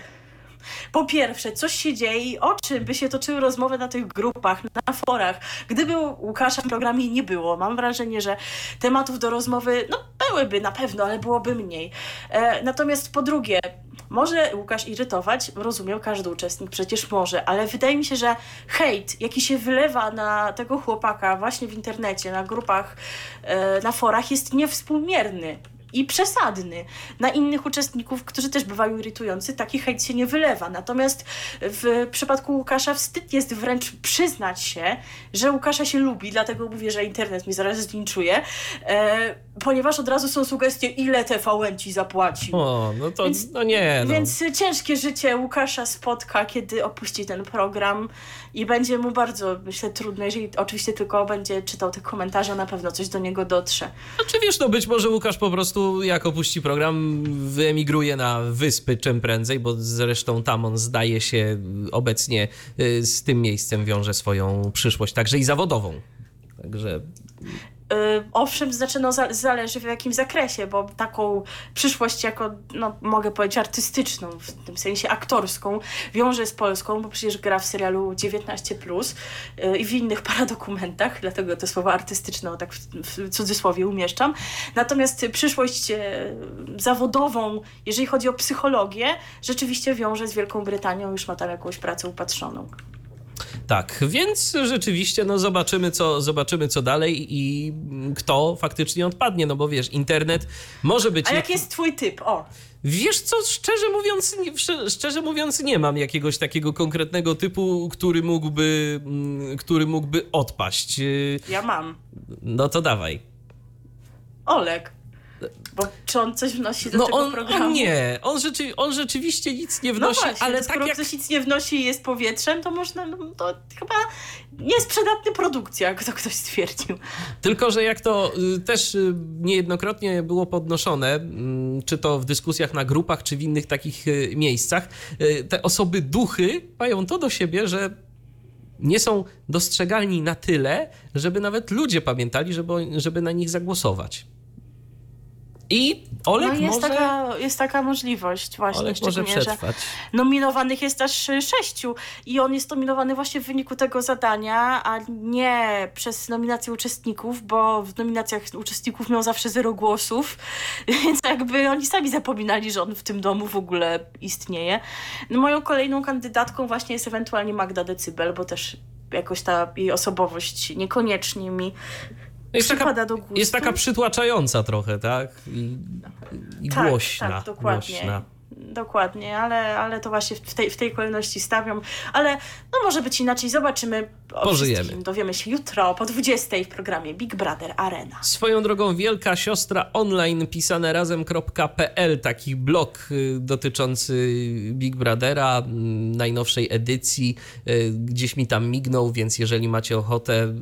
po pierwsze, coś się dzieje i o czym by się toczyły rozmowy na tych grupach, na forach, gdyby Łukasza w programie nie było. Mam wrażenie, że tematów do rozmowy, no byłyby na pewno, ale byłoby mniej. E, natomiast po drugie, może Łukasz irytować, rozumiem, każdy uczestnik przecież może, ale wydaje mi się, że hejt, jaki się wylewa na tego chłopaka właśnie w internecie, na grupach, e, na forach, jest niewspółmierny i przesadny. Na innych uczestników, którzy też bywają irytujący, taki hejt się nie wylewa. Natomiast w przypadku Łukasza wstyd jest wręcz przyznać się, że Łukasza się lubi, dlatego mówię, że internet mi zaraz zlinczuje, e, ponieważ od rasu są sugestie, ile TVN ci zapłacił. O, no to więc, no nie. No. Więc ciężkie życie Łukasza spotka, kiedy opuści ten program i będzie mu bardzo, myślę, trudno, jeżeli oczywiście tylko będzie czytał te komentarze, na pewno coś do niego dotrze. Znaczy wiesz, no być może Łukasz po prostu jak opuści program wyemigruje na wyspy czym prędzej, bo zresztą tam on zdaje się obecnie y, z tym miejscem wiąże swoją przyszłość, także i zawodową. Także Y, owszem, znaczy no, zależy w jakim zakresie, bo taką przyszłość jako, no, mogę powiedzieć, artystyczną, w tym sensie aktorską, wiąże z Polską, bo przecież gra w serialu 19+, y, i w innych paradokumentach, dlatego to słowo artystyczne tak w, cudzysłowie umieszczam. Natomiast przyszłość y, zawodową, jeżeli chodzi o psychologię, rzeczywiście wiąże z Wielką Brytanią, już ma tam jakąś pracę upatrzoną. Tak, więc rzeczywiście no zobaczymy co, zobaczymy co dalej i kto faktycznie odpadnie, no bo wiesz, internet może być... A jak jest twój typ? O! Wiesz co, szczerze mówiąc, nie, szczerze mówiąc nie mam jakiegoś takiego konkretnego typu, który mógłby, mm, który mógłby odpaść. Ja mam. No to dawaj. Olek. Bo czy on coś wnosi do no tego on, programu? On nie, on, rzeczy, on rzeczywiście nic nie no wnosi, no właśnie, ale tak jak... ktoś nic nie wnosi i jest powietrzem, to można, no, to chyba nie jest przydatny produkcja, jak to ktoś stwierdził. Tylko, że jak to y, też y, niejednokrotnie było podnoszone, mm, czy to w dyskusjach na grupach, czy w innych takich y, miejscach, te osoby duchy mają to do siebie, że nie są dostrzegalni na tyle, żeby nawet ludzie pamiętali, żeby, żeby na nich zagłosować. I Olek no jest może... Taka, jest taka możliwość właśnie. Olek może przetrwać. Nominowanych jest aż sześciu i on jest nominowany właśnie w wyniku tego zadania, a nie przez nominację uczestników, bo w nominacjach uczestników miał zawsze zero głosów, więc jakby oni sami zapominali, że on w tym domu w ogóle istnieje. No, moją kolejną kandydatką właśnie jest ewentualnie Magda Decybel, bo też jakoś ta jej osobowość niekoniecznie mi jest taka, do gustu. Jest taka przytłaczająca trochę, tak? I, i tak, głośna. Tak, dokładnie. Głośna. Dokładnie, ale, ale to właśnie w tej, w tej kolejności stawiam. Ale no może być inaczej, zobaczymy. O Pożyjemy. Dowiemy się jutro po 20 w programie Big Brother Arena. Swoją drogą wielka siostra online pisane razem.pl, taki blog y, dotyczący Big Brothera, mm, najnowszej edycji, y, gdzieś mi tam mignął, więc jeżeli macie ochotę,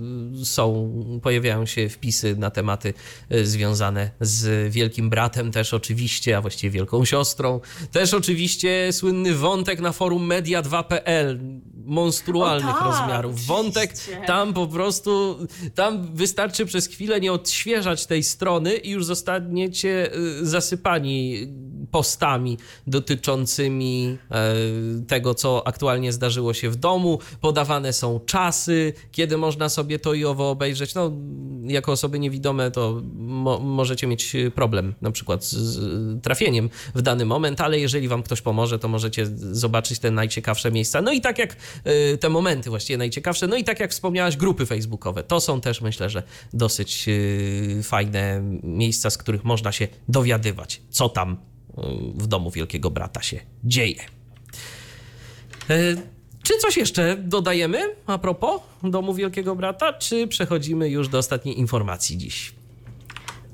y, są, pojawiają się wpisy na tematy związane z Wielkim Bratem też oczywiście, a właściwie Wielką Siostrą. Też oczywiście słynny wątek na forum media2.pl, monstrualnych tak, rozmiarów. Wątek tam po prostu, tam wystarczy przez chwilę nie odświeżać tej strony i już zostaniecie y, zasypani postami dotyczącymi e, tego, co aktualnie zdarzyło się w domu. Podawane są czasy, kiedy można sobie to i owo obejrzeć. No, jako osoby niewidome to mo możecie mieć problem na przykład z, trafieniem w dany moment, ale jeżeli wam ktoś pomoże, to możecie zobaczyć te najciekawsze miejsca. No i tak jak e, te momenty właściwie najciekawsze, no i tak jak wspomniałaś, grupy facebookowe. To są też myślę, że dosyć e, fajne miejsca, z których można się dowiadywać, co tam w domu Wielkiego Brata się dzieje. E, czy coś jeszcze dodajemy a propos domu Wielkiego Brata, czy przechodzimy już do ostatniej informacji dziś?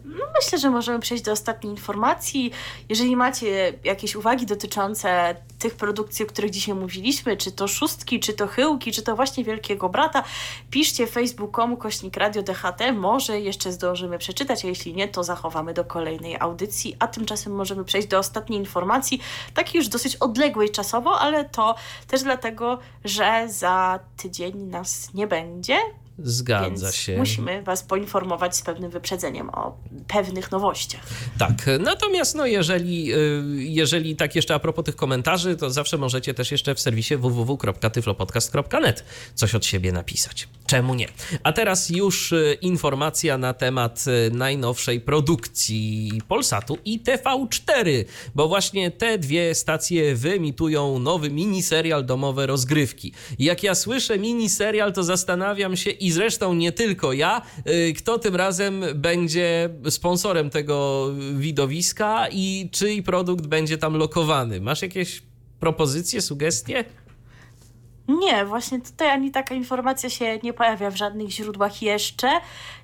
No myślę, że możemy przejść do ostatniej informacji. Jeżeli macie jakieś uwagi dotyczące tych produkcji, o których dzisiaj mówiliśmy, czy to szóstki, czy to chyłki, czy to właśnie Wielkiego Brata, piszcie facebook.com kośnik radio DHT, może jeszcze zdążymy przeczytać, a jeśli nie, to zachowamy do kolejnej audycji, a tymczasem możemy przejść do ostatniej informacji, takiej już dosyć odległej czasowo, ale to też dlatego, że za tydzień nas nie będzie, Zgadza Więc się. Musimy Was poinformować z pewnym wyprzedzeniem o pewnych nowościach. Tak. Natomiast, no, jeżeli, y, jeżeli tak jeszcze a propos tych komentarzy, to zawsze możecie też jeszcze w serwisie www.tyflopodcast.net coś od siebie napisać. Czemu nie? A teraz już y, informacja na temat y, najnowszej produkcji Polsatu i TV4, bo właśnie te dwie stacje wyemitują nowy miniserial Domowe Rozgrywki. Jak ja słyszę miniserial, to zastanawiam się i zresztą nie tylko ja, y, kto tym razem będzie sponsorem tego widowiska i czyj produkt będzie tam lokowany. Masz jakieś propozycje, sugestie? Nie, właśnie tutaj ani taka informacja się nie pojawia w żadnych źródłach jeszcze.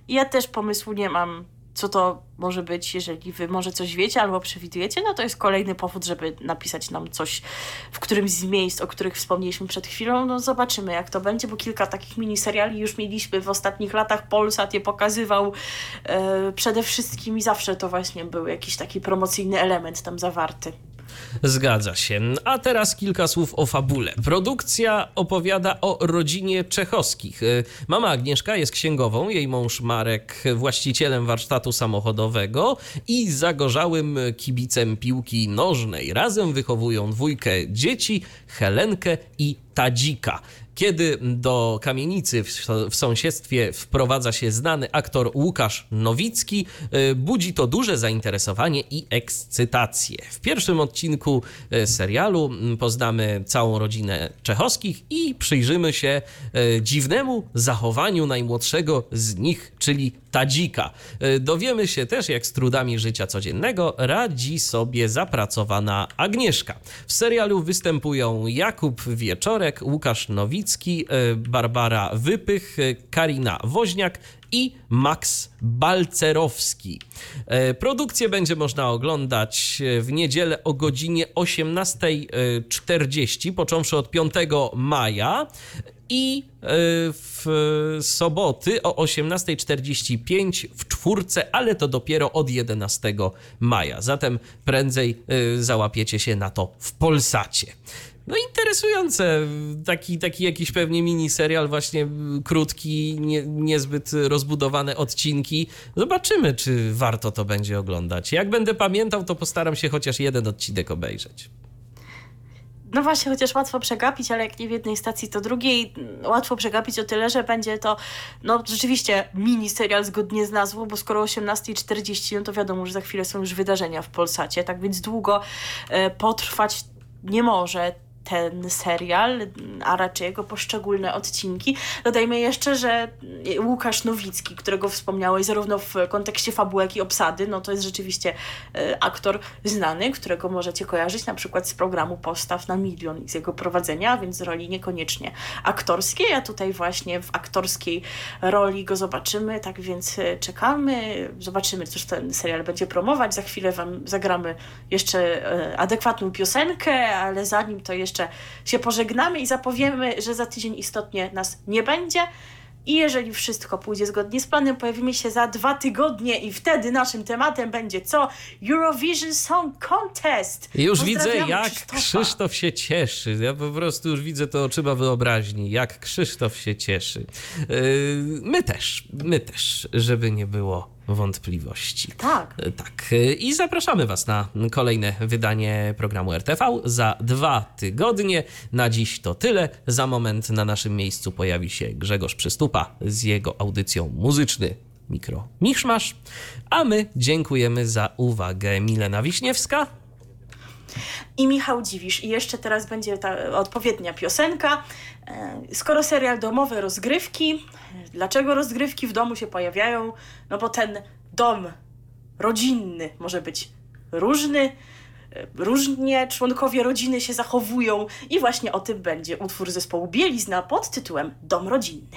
Ja też pomysłu nie mam co to może być, jeżeli wy może coś wiecie albo przewidujecie, no to jest kolejny powód, żeby napisać nam coś w którymś z miejsc, o których wspomnieliśmy przed chwilą. No zobaczymy, jak to będzie, bo kilka takich miniseriali już mieliśmy w ostatnich latach. Polsat je pokazywał e, przede wszystkim i zawsze to właśnie był jakiś taki promocyjny element tam zawarty. Zgadza się. A teraz kilka słów o fabule. Produkcja opowiada o rodzinie Czechowskich. Mama Agnieszka jest księgową, jej mąż Marek właścicielem warsztatu samochodowego i zagorzałym kibicem piłki nożnej. Razem wychowują dwójkę dzieci, Helenkę i Tadzika. Kiedy do kamienicy w, sąsiedztwie wprowadza się znany aktor Łukasz Nowicki, y, budzi to duże zainteresowanie i ekscytację. W pierwszym odcinku y, serialu mm, poznamy całą rodzinę Czechowskich i przyjrzymy się y, dziwnemu zachowaniu najmłodszego z nich, czyli Tadzika. Dowiemy się też, jak z trudami życia codziennego radzi sobie zapracowana Agnieszka. W serialu występują Jakub Wieczorek, Łukasz Nowicki, Barbara Wypych, Karina Woźniak i Max Balcerowski. Produkcję będzie można oglądać w niedzielę o godzinie 18.40, począwszy od 5 maja i w soboty o 18.45 w czwórce, ale to dopiero od 11 maja. Zatem prędzej załapiecie się na to w Polsacie. No interesujące, taki, taki jakiś pewnie mini serial, właśnie krótki, nie, niezbyt rozbudowane odcinki. Zobaczymy, czy warto to będzie oglądać. Jak będę pamiętał, to postaram się chociaż jeden odcinek obejrzeć. No właśnie, chociaż łatwo przegapić, ale jak nie w jednej stacji, to drugiej. Łatwo przegapić o tyle, że będzie to no rzeczywiście mini serial zgodnie z nazwą, bo skoro 18.40, no to wiadomo, że za chwilę są już wydarzenia w Polsacie, tak więc długo e, potrwać nie może ten serial, a raczej jego poszczególne odcinki. Dodajmy jeszcze, że Łukasz Nowicki, którego wspomniałeś zarówno w kontekście fabuły, jak i obsady, no to jest rzeczywiście e, aktor znany, którego możecie kojarzyć na przykład z programu Postaw na milion i z jego prowadzenia, więc z roli niekoniecznie aktorskiej, a tutaj właśnie w aktorskiej roli go zobaczymy, tak więc e, czekamy, zobaczymy, cóż ten serial będzie promować. Za chwilę Wam zagramy jeszcze e, adekwatną piosenkę, ale zanim to jeszcze jeszcze się pożegnamy i zapowiemy, że za tydzień istotnie nas nie będzie. I jeżeli wszystko pójdzie zgodnie z planem, pojawimy się za dwa tygodnie i wtedy naszym tematem będzie co? Eurovision Song Contest! Już widzę, jak Krzysztofa. Krzysztof się cieszy. Ja po prostu już widzę to oczyma wyobraźni, jak Krzysztof się cieszy. Yy, my też, my też, żeby nie było wątpliwości. Tak. E, tak. E, I zapraszamy Was na kolejne wydanie programu RTV za dwa tygodnie. Na dziś to tyle. Za moment na naszym miejscu pojawi się Grzegorz Przystupa z jego audycją muzyczny Mikro Miszmasz. A my dziękujemy za uwagę. Milena Wiśniewska i Michał Dziwisz. I jeszcze teraz będzie ta odpowiednia piosenka. E, skoro serial domowe rozgrywki, dlaczego rozgrywki w domu się pojawiają? No bo ten dom rodzinny może być różny, e, różnie członkowie rodziny się zachowują i właśnie o tym będzie utwór zespołu Bielizna pod tytułem Dom rodzinny.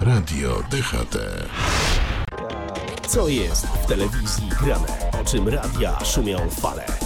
Radio DHT. Co jest w telewizji grane? O czym radia szumią fale?